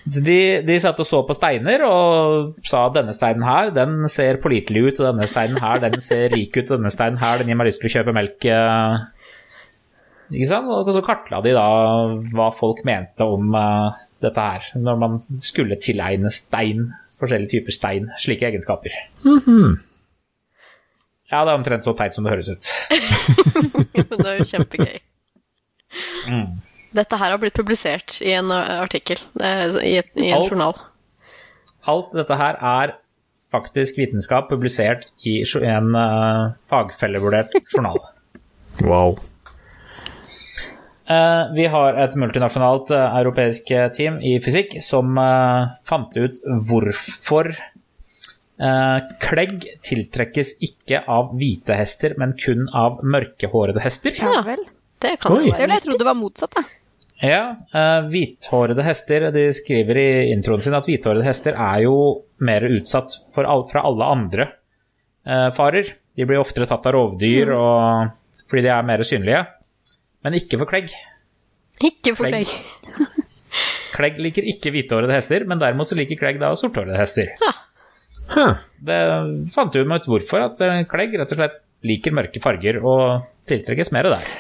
så de, de satt og så på steiner og sa at denne steinen her, den ser pålitelig ut, og denne steinen her, den ser rik ut, og denne steinen her, den gir meg lyst til å kjøpe melk. Ikke sant? Og så kartla de da hva folk mente om uh, dette her, når man skulle tilegne stein, forskjellige typer stein, slike egenskaper. Ja, det er omtrent så teit som det høres ut. *laughs* det er jo kjempegøy. Mm. Dette her har blitt publisert i en eh, artikkel eh, i, et, i en Alt. journal. Alt dette her er faktisk vitenskap publisert i en uh, fagfellevurdert journal. *laughs* Wow. Uh, vi har et multinasjonalt uh, europeisk team i fysikk som fant ut hvorfor eh, klegg tiltrekkes ikke av hvite hester, men kun av mørkehårede hester. Ja vel. Det kan Oi. jo Det være jeg trodde det var motsatt, jeg. Ja, uh, hvithårede hester De skriver i introen sin at hvithårede hester er jo mer utsatt for all, fra alle andre uh, farer. De blir oftere tatt av rovdyr og, fordi de er mer synlige, men ikke for klegg. Ikke for Klegg. deg. *laughs* Klegg liker ikke hvithårede hester, men derimot så liker klegg da sorthårede hester. Huh. Det fant vi ut hvorfor, at eh, klegg rett og slett liker mørke farger og tiltrekkes mer der.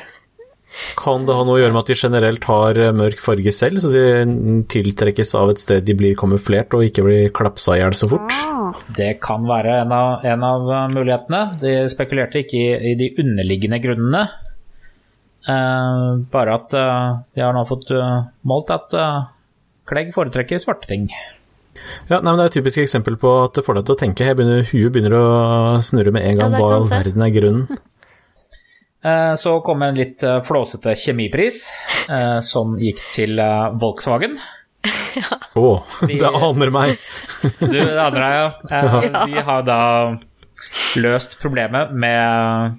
Kan det ha noe å gjøre med at de generelt har eh, mørk farge selv, så de tiltrekkes av et sted de blir kamuflert og ikke blir klapsa i hjel så fort? Ah, Det kan være en av, en av uh, mulighetene. De spekulerte ikke i, i de underliggende grunnene. Eh, bare at eh, de har nå fått uh, målt at uh, klegg foretrekker svarte ting. Ja, nei, men Det er et typisk eksempel på at det får deg til å tenke. Begynner, huet begynner å snurre med en gang. Ja, Hva i all verden er grunnen? *laughs* Eh, så kom en litt uh, flåsete kjemipris, eh, som gikk til Volkswagen. *laughs* Å, det aner meg! *laughs* Du, det aner deg, eh, De har da løst problemet med,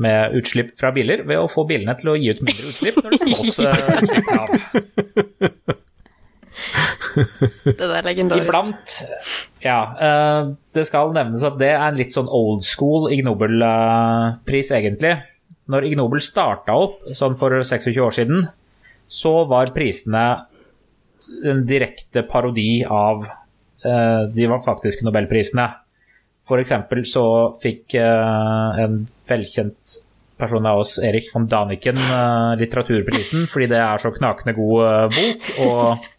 med utslipp fra biler ved å få bilene til å gi ut mindre utslipp når de målt av. utslippskrav. Det der er legendarisk. Iblant. Ja. eh, det skal nevnes at det er en litt sånn old school Ig Nobel-pris, egentlig. Når Ig Nobel starta opp, sånn for 26 år siden, så var prisene en direkte parodi av eh, de faktiske nobelprisene. For eksempel så fikk eh, en velkjent person av oss, Erik von Daniken, eh, litteraturprisen fordi det er så knakende god eh, bok. og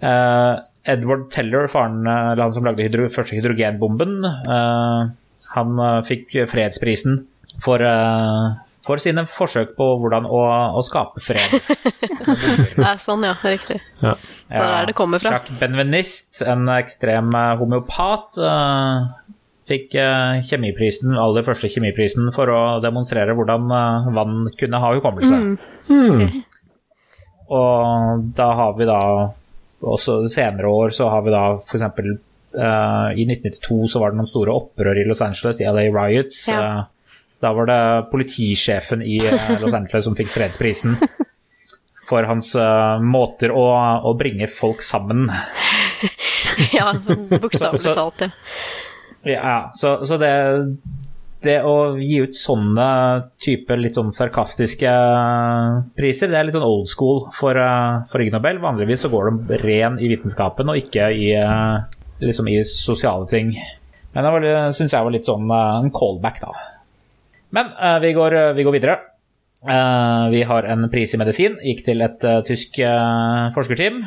Eh, Edward Teller, faren eh, han som lagde hydro, første hydrogenbomben, han fikk fredsprisen for, eh, for sine forsøk på hvordan å, å skape fred. *laughs* Ja, sånn, ja. Riktig. Ja. Det er der det kommer fra. Jacques Benveniste, en ekstrem eh, homeopat, eh, fikk kjemiprisen, aller første kjemiprisen for å demonstrere hvordan vann kunne ha hukommelse. Mm. Og da har vi da også senere år så har vi da f.eks. Uh, I 1992 så var det noen store opprør i Los Angeles, de LA Riots. Ja. Eh, da var det politisjefen i eh, Los Angeles som fikk fredsprisen. For hans uh, måter å, å bringe folk sammen. *laughs* Ja, bokstavelig talt, ja. Ja, så, så det, det å gi ut sånne type litt sånn sarkastiske priser, det er litt sånn old school for, eh, for Ig Nobel. Vanligvis så går de ren i vitenskapen og ikke i, eh, liksom i sosiale ting. Men det syns jeg var litt sånn eh, en callback, da. Men uh, vi, går, vi går videre. Uh, vi har en pris i medisin. Gikk til et uh, tysk eh, forskerteam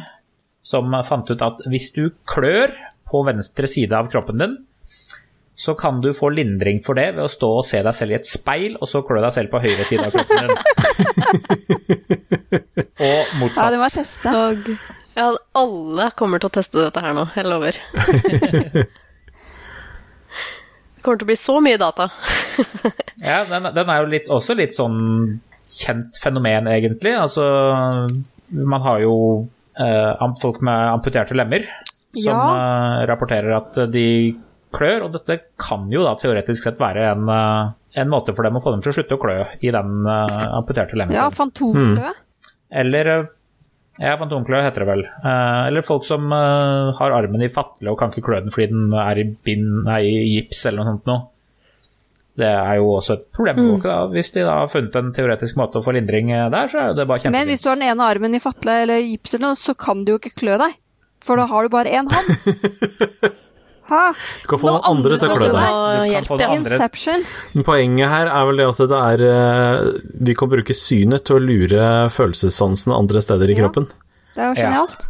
som fant ut at hvis du klør på venstre side av kroppen din, så kan du få lindring for det ved å stå og se deg selv i et speil, og så klø deg selv på høyre side av kroppen din. *laughs* og motsatt. ja, det må jeg teste. Ja, alle kommer til å teste dette her nå, jeg lover. *laughs* Det kommer til å bli så mye data. *laughs* Ja, den, den er jo litt, også litt sånn kjent fenomen, egentlig. Altså, man har jo eh, folk med amputerte lemmer som Ja. eh, rapporterer at de klør, og dette kan jo da teoretisk sett være en, eh, en måte for dem å få dem til å slutte å klø i den eh, amputerte lemmen Ja, fantomklø. fantomkløe. Eller eh, ja, fantomklø heter det vel. Eh, eller folk som eh, har armen i fatle og kan ikke klø den fordi den er i bind, nei, i gips eller noe sånt noe. Det er jo også et problem for folk. da. Hvis de da har funnet en teoretisk måte å få lindring eh, der, så er det bare Men hvis du har den ene armen i fatle eller gips eller noe, så kan du jo ikke klø deg. For da har du bare én hånd. *laughs* Du kan få Noen andre til å klø deg. Ja. Poenget her er vel det at det er eh, Vi kan bruke synet til å lure følelsessansene andre steder i Ja. kroppen. Det er jo Ja. genialt.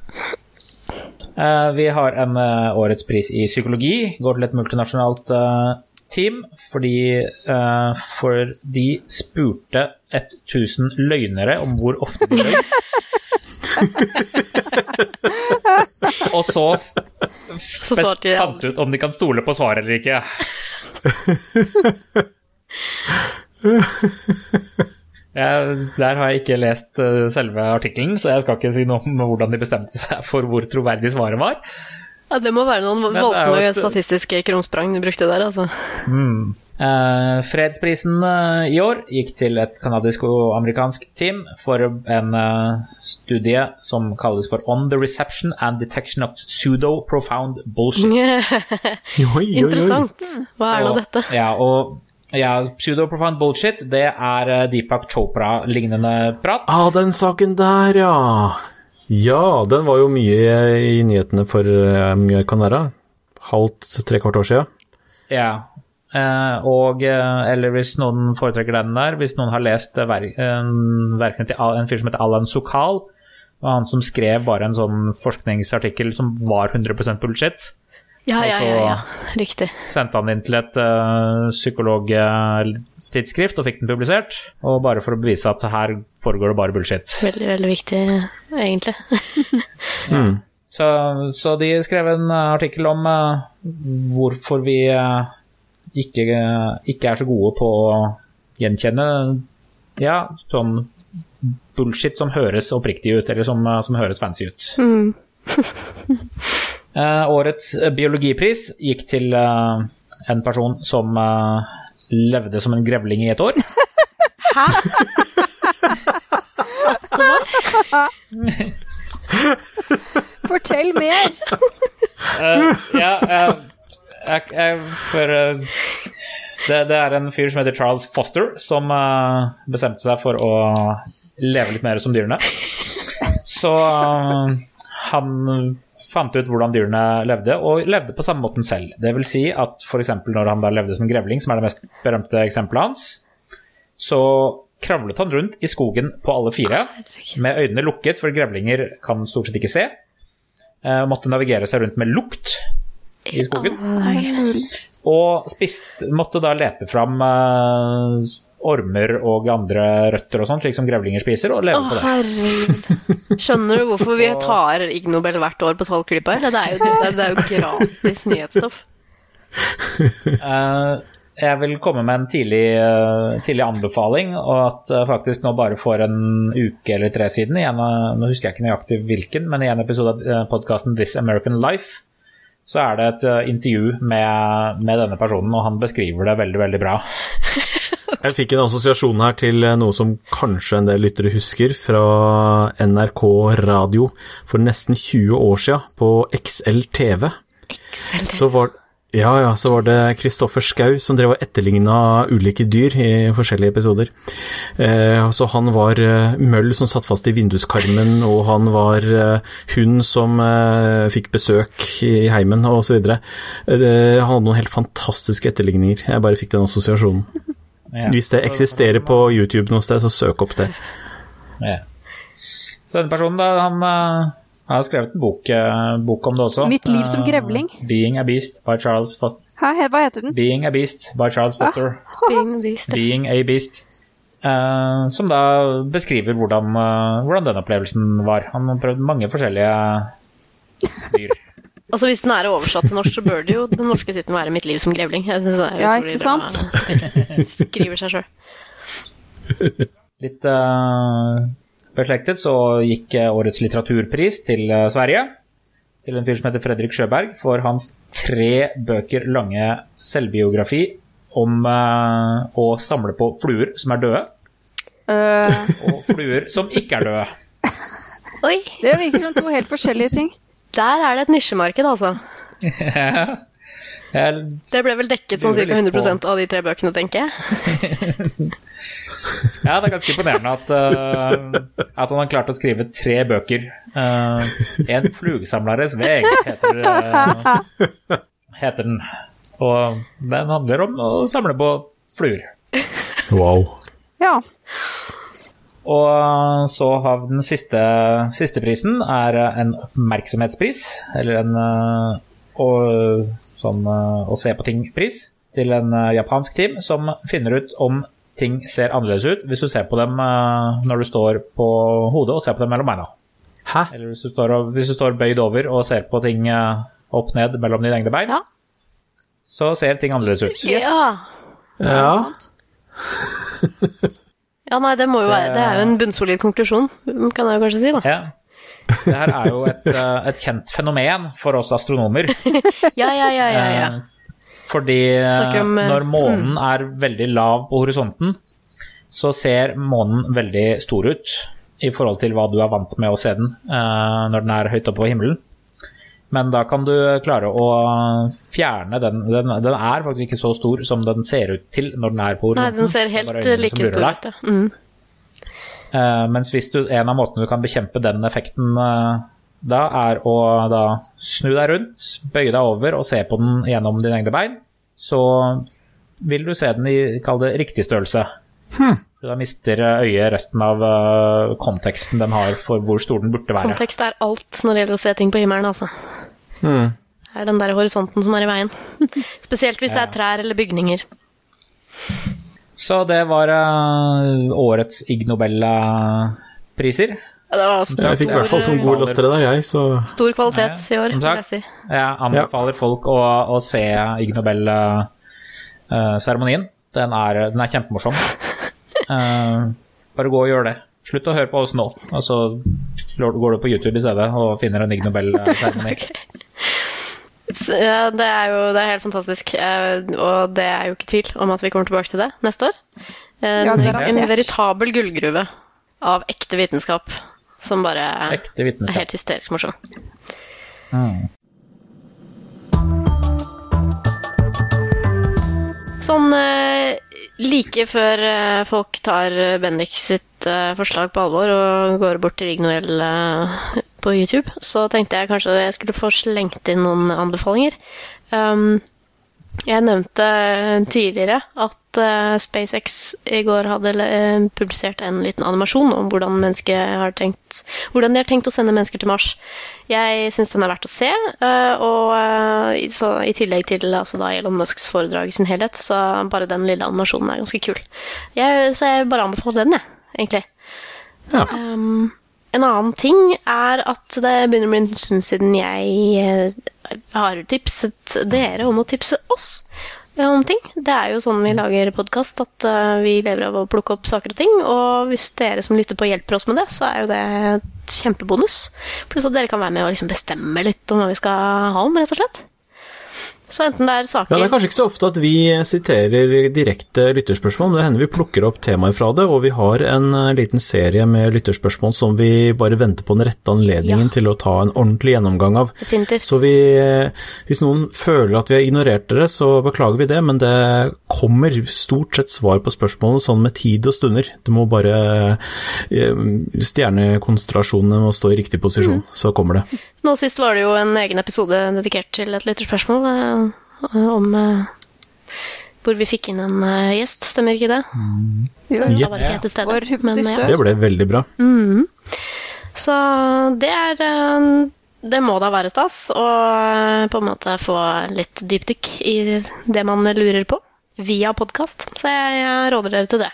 Eh, vi har en eh, årets pris i psykologi. Går til et multinasjonalt team fordi For de spurte 1000 løgnere om hvor ofte de løy. *laughs* og så Så Best jeg fant ut om de kan stole på svaret eller ikke. Jeg, der har jeg ikke lest eh, selve artikkelen, så jeg skal ikke si noe om hvordan de bestemte seg for hvor troverdig svaret var. Ja, det må være noen voldsomme et- statistiske krumsprang de brukte der, altså. Eh, fredsprisen uh, i år gikk til et kanadisk og amerikansk team for en uh, studie som kalles for On the Reception and Detection of Pseudo-Profound Bullshit. *laughs* Oi, oi, oi. Interessant. Hva er nå dette? Ja, og ja, pseudo-profound bullshit, det er Deepak Chopra-lignende prat. Ah, den saken der, ja. Ja, den var jo mye i nyhetene for mye kan være. Halvt, tre kvart år siden. Ja. Eh, og eh, Eller hvis noen foretrekker den der, hvis noen har lest eh, ver verkene til en fyr som heter Alan Sokal, og han som skrev bare en sånn forskningsartikkel som var 100 bullshit, Ja, ja, ja. ja. riktig. Og så sendte han inn til et uh, psykologtidsskrift og fikk den publisert. Og bare for å bevise at her foregår det bare bullshit. Veldig, veldig viktig, egentlig. *laughs* Mm. Så, så de skrev en artikkel om uh, hvorfor vi uh, ikke, ikke er så gode på å gjenkjenne ja, sånn bullshit som høres oppriktig ut, eller som, uh, som høres fancy ut. Mm. *laughs* Eh, årets biologipris gikk til eh, en person som eh, levde som en grevling i et år. Hæ? *laughs* Fortell mer! Eh, ja, jeg, jeg, for eh, det, det er en fyr som heter Charles Foster, som uh, bestemte seg for å leve litt mer som dyrene. Så uh, han fant ut hvordan dyrene levde, og levde på samme måten selv. Det vil si at f.eks. når han da levde som grevling, som er det mest berømte eksempelet hans, så kravlet han rundt i skogen på alle fire, med øynene lukket, for grevlinger kan stort sett ikke se. Uh, måtte navigere seg rundt med lukt i skogen. Og spist, måtte da lete fram uh, ormer og andre røtter og sånn, slik som grevlinger spiser, og leve Å, på det. herregud. Skjønner du hvorfor vi *laughs* tar Ig Nobel hvert år på Saltklypa? Det det er, det er jo gratis nyhetsstoff. Uh, jeg vil komme med en tidlig, uh, tidlig anbefaling, og at uh, faktisk nå bare for en uke eller tre siden, i en, nå husker jeg ikke nøyaktig hvilken, men i en episode av podkasten This American Life, så er det et eh, intervju med, med denne personen, og han beskriver det veldig, veldig bra. *laughs* Jeg fikk en assosiasjon her til noe som kanskje en del lyttere husker fra NRK radio for nesten 20 år siden på XL TV. XL. Så var, ja, ja, så var det Kristoffer Schou som drev og etterligna ulike dyr i forskjellige episoder. Eh, så han var eh, møll som satt fast i vinduskarmen, og han var eh, hund som fikk besøk i heimen, videre. Eh, han hadde noen helt fantastiske etterligninger. Jeg bare fikk den assosiasjonen. Ja. Hvis det eksisterer på YouTube noe sted, så søk opp det. Ja. Så denne personen, da, han eh, har skrevet en bok, eh, bok om det også. Mitt liv som Eh, grevling. Being a Beast by Charles Foster. Hæ, hva heter den? Being a Beast by Charles Foster. *laughs* Being beast. Being a Beast. Uh, som da beskriver hvordan, uh, hvordan den opplevelsen var. Han har prøvd mange forskjellige dyr. *laughs* Altså Hvis den er oversatt til norsk, så bør det jo den norske tittelen være 'Mitt liv som grevling'. Jeg synes det er Ja, utrolig sant? bra. *laughs* Skriver seg sjøl. Litt eh, beslektet så gikk eh, årets litteraturpris til eh, Sverige. Til en fyr som heter Fredrik Sjøberg for hans tre bøker lange selvbiografi om eh, å samle på fluer som er døde, Uh. og fluer som ikke er døde. *laughs* Oi! det virker som to helt forskjellige ting. Der er det et nisjemarked, altså. *laughs* Jeg Det ble vel dekket sånn ca. 100% av de tre bøkene, tenker jeg. *laughs* Ja, det er ganske imponerende at, uh, at han har klart å skrive tre bøker. Uh, en flugsamleres veg heter, uh, heter den. Og den handler om å samle på fluer. Wow. Ja. Og så har den siste, siste prisen er en oppmerksomhetspris, eller en å, sånn, å se på ting-pris, til en japansk team som finner ut om ting ser annerledes ut hvis du ser på dem eh, når du står på hodet og ser på dem mellom beina. Hæ? Eller hvis du står, og, hvis du står bøyd over og ser på ting eh, opp ned mellom dine egne bein, Ja. så ser ting annerledes ut. Ja. Ja. ja, *laughs* nei, det må jo være Det er jo en bunnsolid konklusjon, kan jeg jo kanskje si, da. Ja. Det her er jo et, eh, et kjent fenomen for oss astronomer. *laughs* Ja, ja, ja, ja. ja. Fordi eh, om, eh, når månen er veldig lav på horisonten, så ser månen veldig stor ut i forhold til hva du er vant med å se den eh, når den er høyt oppe på himmelen. Men da kan du klare å fjerne den. Den, den er faktisk ikke så stor som den ser ut til når den er på horisonten. Nei, den ser er helt like stor ut, ja. Mm. Mens hvis du, en av måtene du kan bekjempe den effekten eh, da, er å da snu deg rundt, bøye deg over og se på den gjennom dine egne bein, så vil du se den i kall det riktig størrelse. Da mister eh, øyet resten av eh, konteksten den har for hvor stor den burde være. Kontekst er alt når det gjelder å se ting på himmelen, altså. Hmm. Det er den der horisonten som er i veien. *laughs* Spesielt hvis det er trær eller bygninger. Så det var eh, årets Ig Nobel-priser. Ja, Det var stor, Jeg fikk i hvert fall to gode lottere der, jeg, så stor kvalitet i år, vil jeg si. jeg anbefaler folk å, å se Ig Nobel-seremonien. Den, er- den er kjempemorsom. uh, *laughs* bare gå og gjør det. Slutt å høre på oss nå, og så går du på YouTube i stedet og finner en Ig Nobel-seremoni. *laughs* okay. ja, det er jo det er helt fantastisk, eh, og det er jo ikke tvil om at vi kommer tilbake til det neste år. En, Ja, en veritabel gullgruve av ekte vitenskap som bare er helt hysterisk morsom. Mm. Sånn eh, like før eh, folk tar Bendik sitt eh, forslag på alvor og går bort til Rignoel på YouTube, så tenkte jeg kanskje jeg skulle få slengt inn noen anbefalinger. Um, jeg nevnte tidligere at eh, SpaceX i går hadde eh, publisert en liten animasjon om hvordan, har tenkt, hvordan de har tenkt å sende mennesker til Mars. Jeg syns den er verdt å se, eh, og eh, så, i tillegg til altså, da Elon Musks foredrag i sin helhet, så bare den lille animasjonen er ganske kul. Jeg, så jeg bare anbefaler den, jeg, egentlig. ja. Um, en annen ting er at det begynner å bli en stund siden jeg eh, har tipset dere om å tipse oss eh, om ting. Det er jo sånn vi lager podkast, at eh, vi lever av å plukke opp saker og ting. Og hvis dere som lytter på hjelper oss med det, så er jo det et kjempebonus. Pluss at dere kan være med og liksom bestemme litt om hva vi skal ha om, rett og slett. Så enten det er saker Ja, Det er kanskje ikke så ofte at vi siterer direkte lytterspørsmål, men det hender vi plukker opp temaer fra det, og vi har en eh, liten serie med lytterspørsmål som vi bare venter på den rette anledningen Ja. til å ta en ordentlig gjennomgang av. Definitivt. Så vi, eh, hvis noen føler at vi har ignorert dere, så beklager vi det, men det kommer stort sett svar på spørsmålene sånn med tid og stunder. Det må bare Stjernekonsentrasjonene Stjernekonstellasjonene må stå i riktig posisjon, så kommer det. Nå sist var det jo en egen episode dedikert til et lytterspørsmål eh, om eh, hvor vi fikk inn en eh, gjest, stemmer ikke det? Jo, Da Ja. var ikke jeg til stede. Vår Men, ja. Det ble veldig bra. Mm. Så det er eh, Det må da være stas å eh, på en måte få litt dypdykk i det man lurer på via podkast. Så jeg, jeg råder dere til det.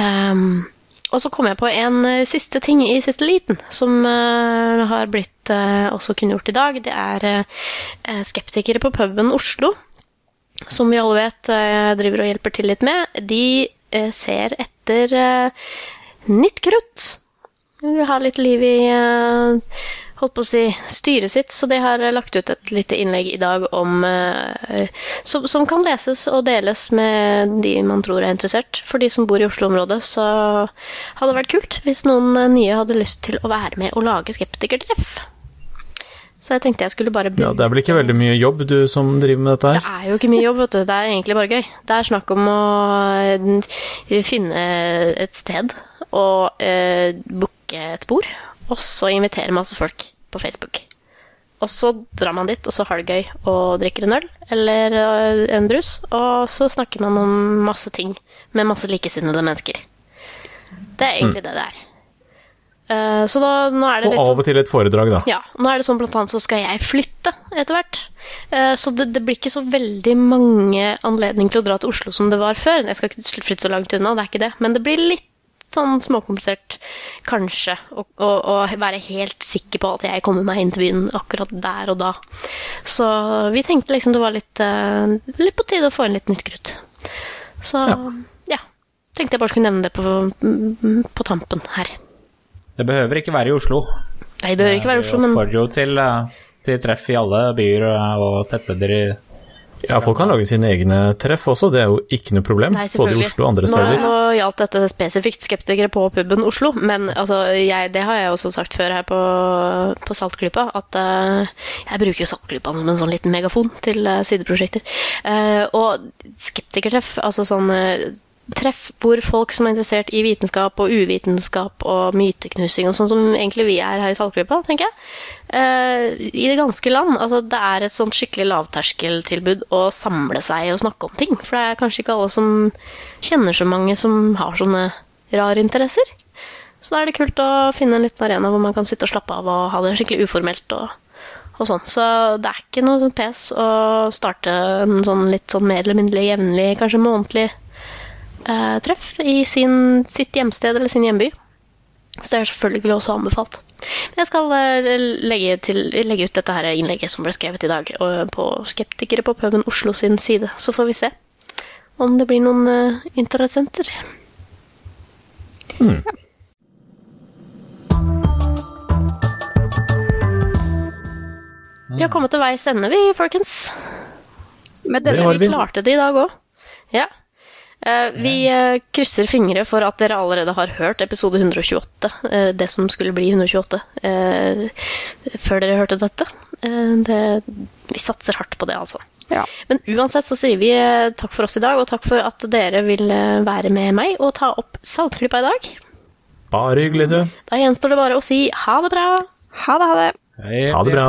Um, og så kom jeg på en eh, siste ting i siste liten som eh, har blitt eh, også kunngjort i dag. Det er skeptikere på puben Oslo, som vi alle vet driver og hjelper til litt med. De ser etter nytt krutt. Vi vil ha litt liv i holdt på å si, styret sitt, så de har lagt ut et lite innlegg i dag om eh, som, som kan leses og deles med de man tror er interessert. For de som bor i Oslo-området, så hadde det vært kult hvis noen eh, nye hadde lyst til å være med og lage skeptikertreff. Så jeg tenkte jeg skulle bare Ja, Det er vel ikke veldig mye jobb du som driver med dette her? det er jo ikke mye jobb, vet du. Det er egentlig bare gøy. Det er snakk om å eh, finne et sted og eh, booke et bord, og så invitere masse folk på Facebook. Og så drar man dit, og så har det gøy og drikker en øl eller eh, en brus, og så snakker man om masse ting med masse likesinnede mennesker. Det er egentlig det det er. Eh, så da, nå er det Og litt sånn av og til et foredrag, da. ja, nå er det sånn blant annet så skal jeg flytte etter hvert. Eh, Så det, det blir ikke så veldig mange anledninger til å dra til Oslo som det var før. Jeg skal ikke flytte så langt unna, det er ikke det. Men det blir litt sånn småkomplisert, kanskje, å, å, å være helt sikker på at jeg kommer meg inn til byen akkurat der og da. Så vi tenkte liksom det var litt, uh, litt på tide å få inn litt nytt krutt. Så ja. Tenkte jeg bare skulle nevne det på, på tampen her. Det behøver ikke være i Oslo. Nei, det behøver ikke være i Oslo, men Vi oppfordrer jo til, eh, til treff i alle byer eh, og tettsteder i Ja, folk kan lage sine egne treff også, det er jo ikke noe problem. Nei, både i. Oslo og andre steder. nå gjaldt dette spesifikt skeptikere på puben Oslo, men altså, jeg, det har jeg også sagt før her på, på Saltklypa, at uh, jeg bruker Saltklypa som en sånn liten megafon til uh, sideprosjekter. Uh, og skeptikertreff, altså sånn treff hvor folk som er interessert i vitenskap og uvitenskap og myteknusing og sånn som egentlig vi er her i Saltklypa, tenker jeg. Eh, I det ganske land. Altså, det er et sånt skikkelig lavterskeltilbud å samle seg og snakke om ting. For det er kanskje ikke alle som kjenner så mange som har sånne rare interesser. Så da er det kult å finne en liten arena hvor man kan sitte og slappe av og ha det skikkelig uformelt. og og sånn. Så det er ikke noe sånn pes å starte en sånn litt sånn mer eller mindre jevnlig, kanskje månedlig eh, treff i sin, sitt hjemsted eller sin hjemby. Så det er selvfølgelig også anbefalt. Men jeg skal eh, legge, til, legge ut dette her innlegget som ble skrevet i dag, på Skeptikere på puben Oslo sin side. Så får vi se om det blir noen uh, interessenter. Vi har kommet til veis ende, vi, folkens. Med Det denne har Vi vi. klarte det i dag òg. Ja. Eh, vi eh, krysser fingre for at dere allerede har hørt episode 128. eh, det som skulle bli 128 eh, før dere hørte dette. Eh, det, vi satser hardt på det, altså. Ja. Men uansett så sier vi takk for oss i dag, og takk for at dere vil være med meg og ta opp Saltklypa i dag. Bare hyggelig, du. Da gjenstår det bare å si ha det bra. Ha det, ha det. Hei. Ha det bra.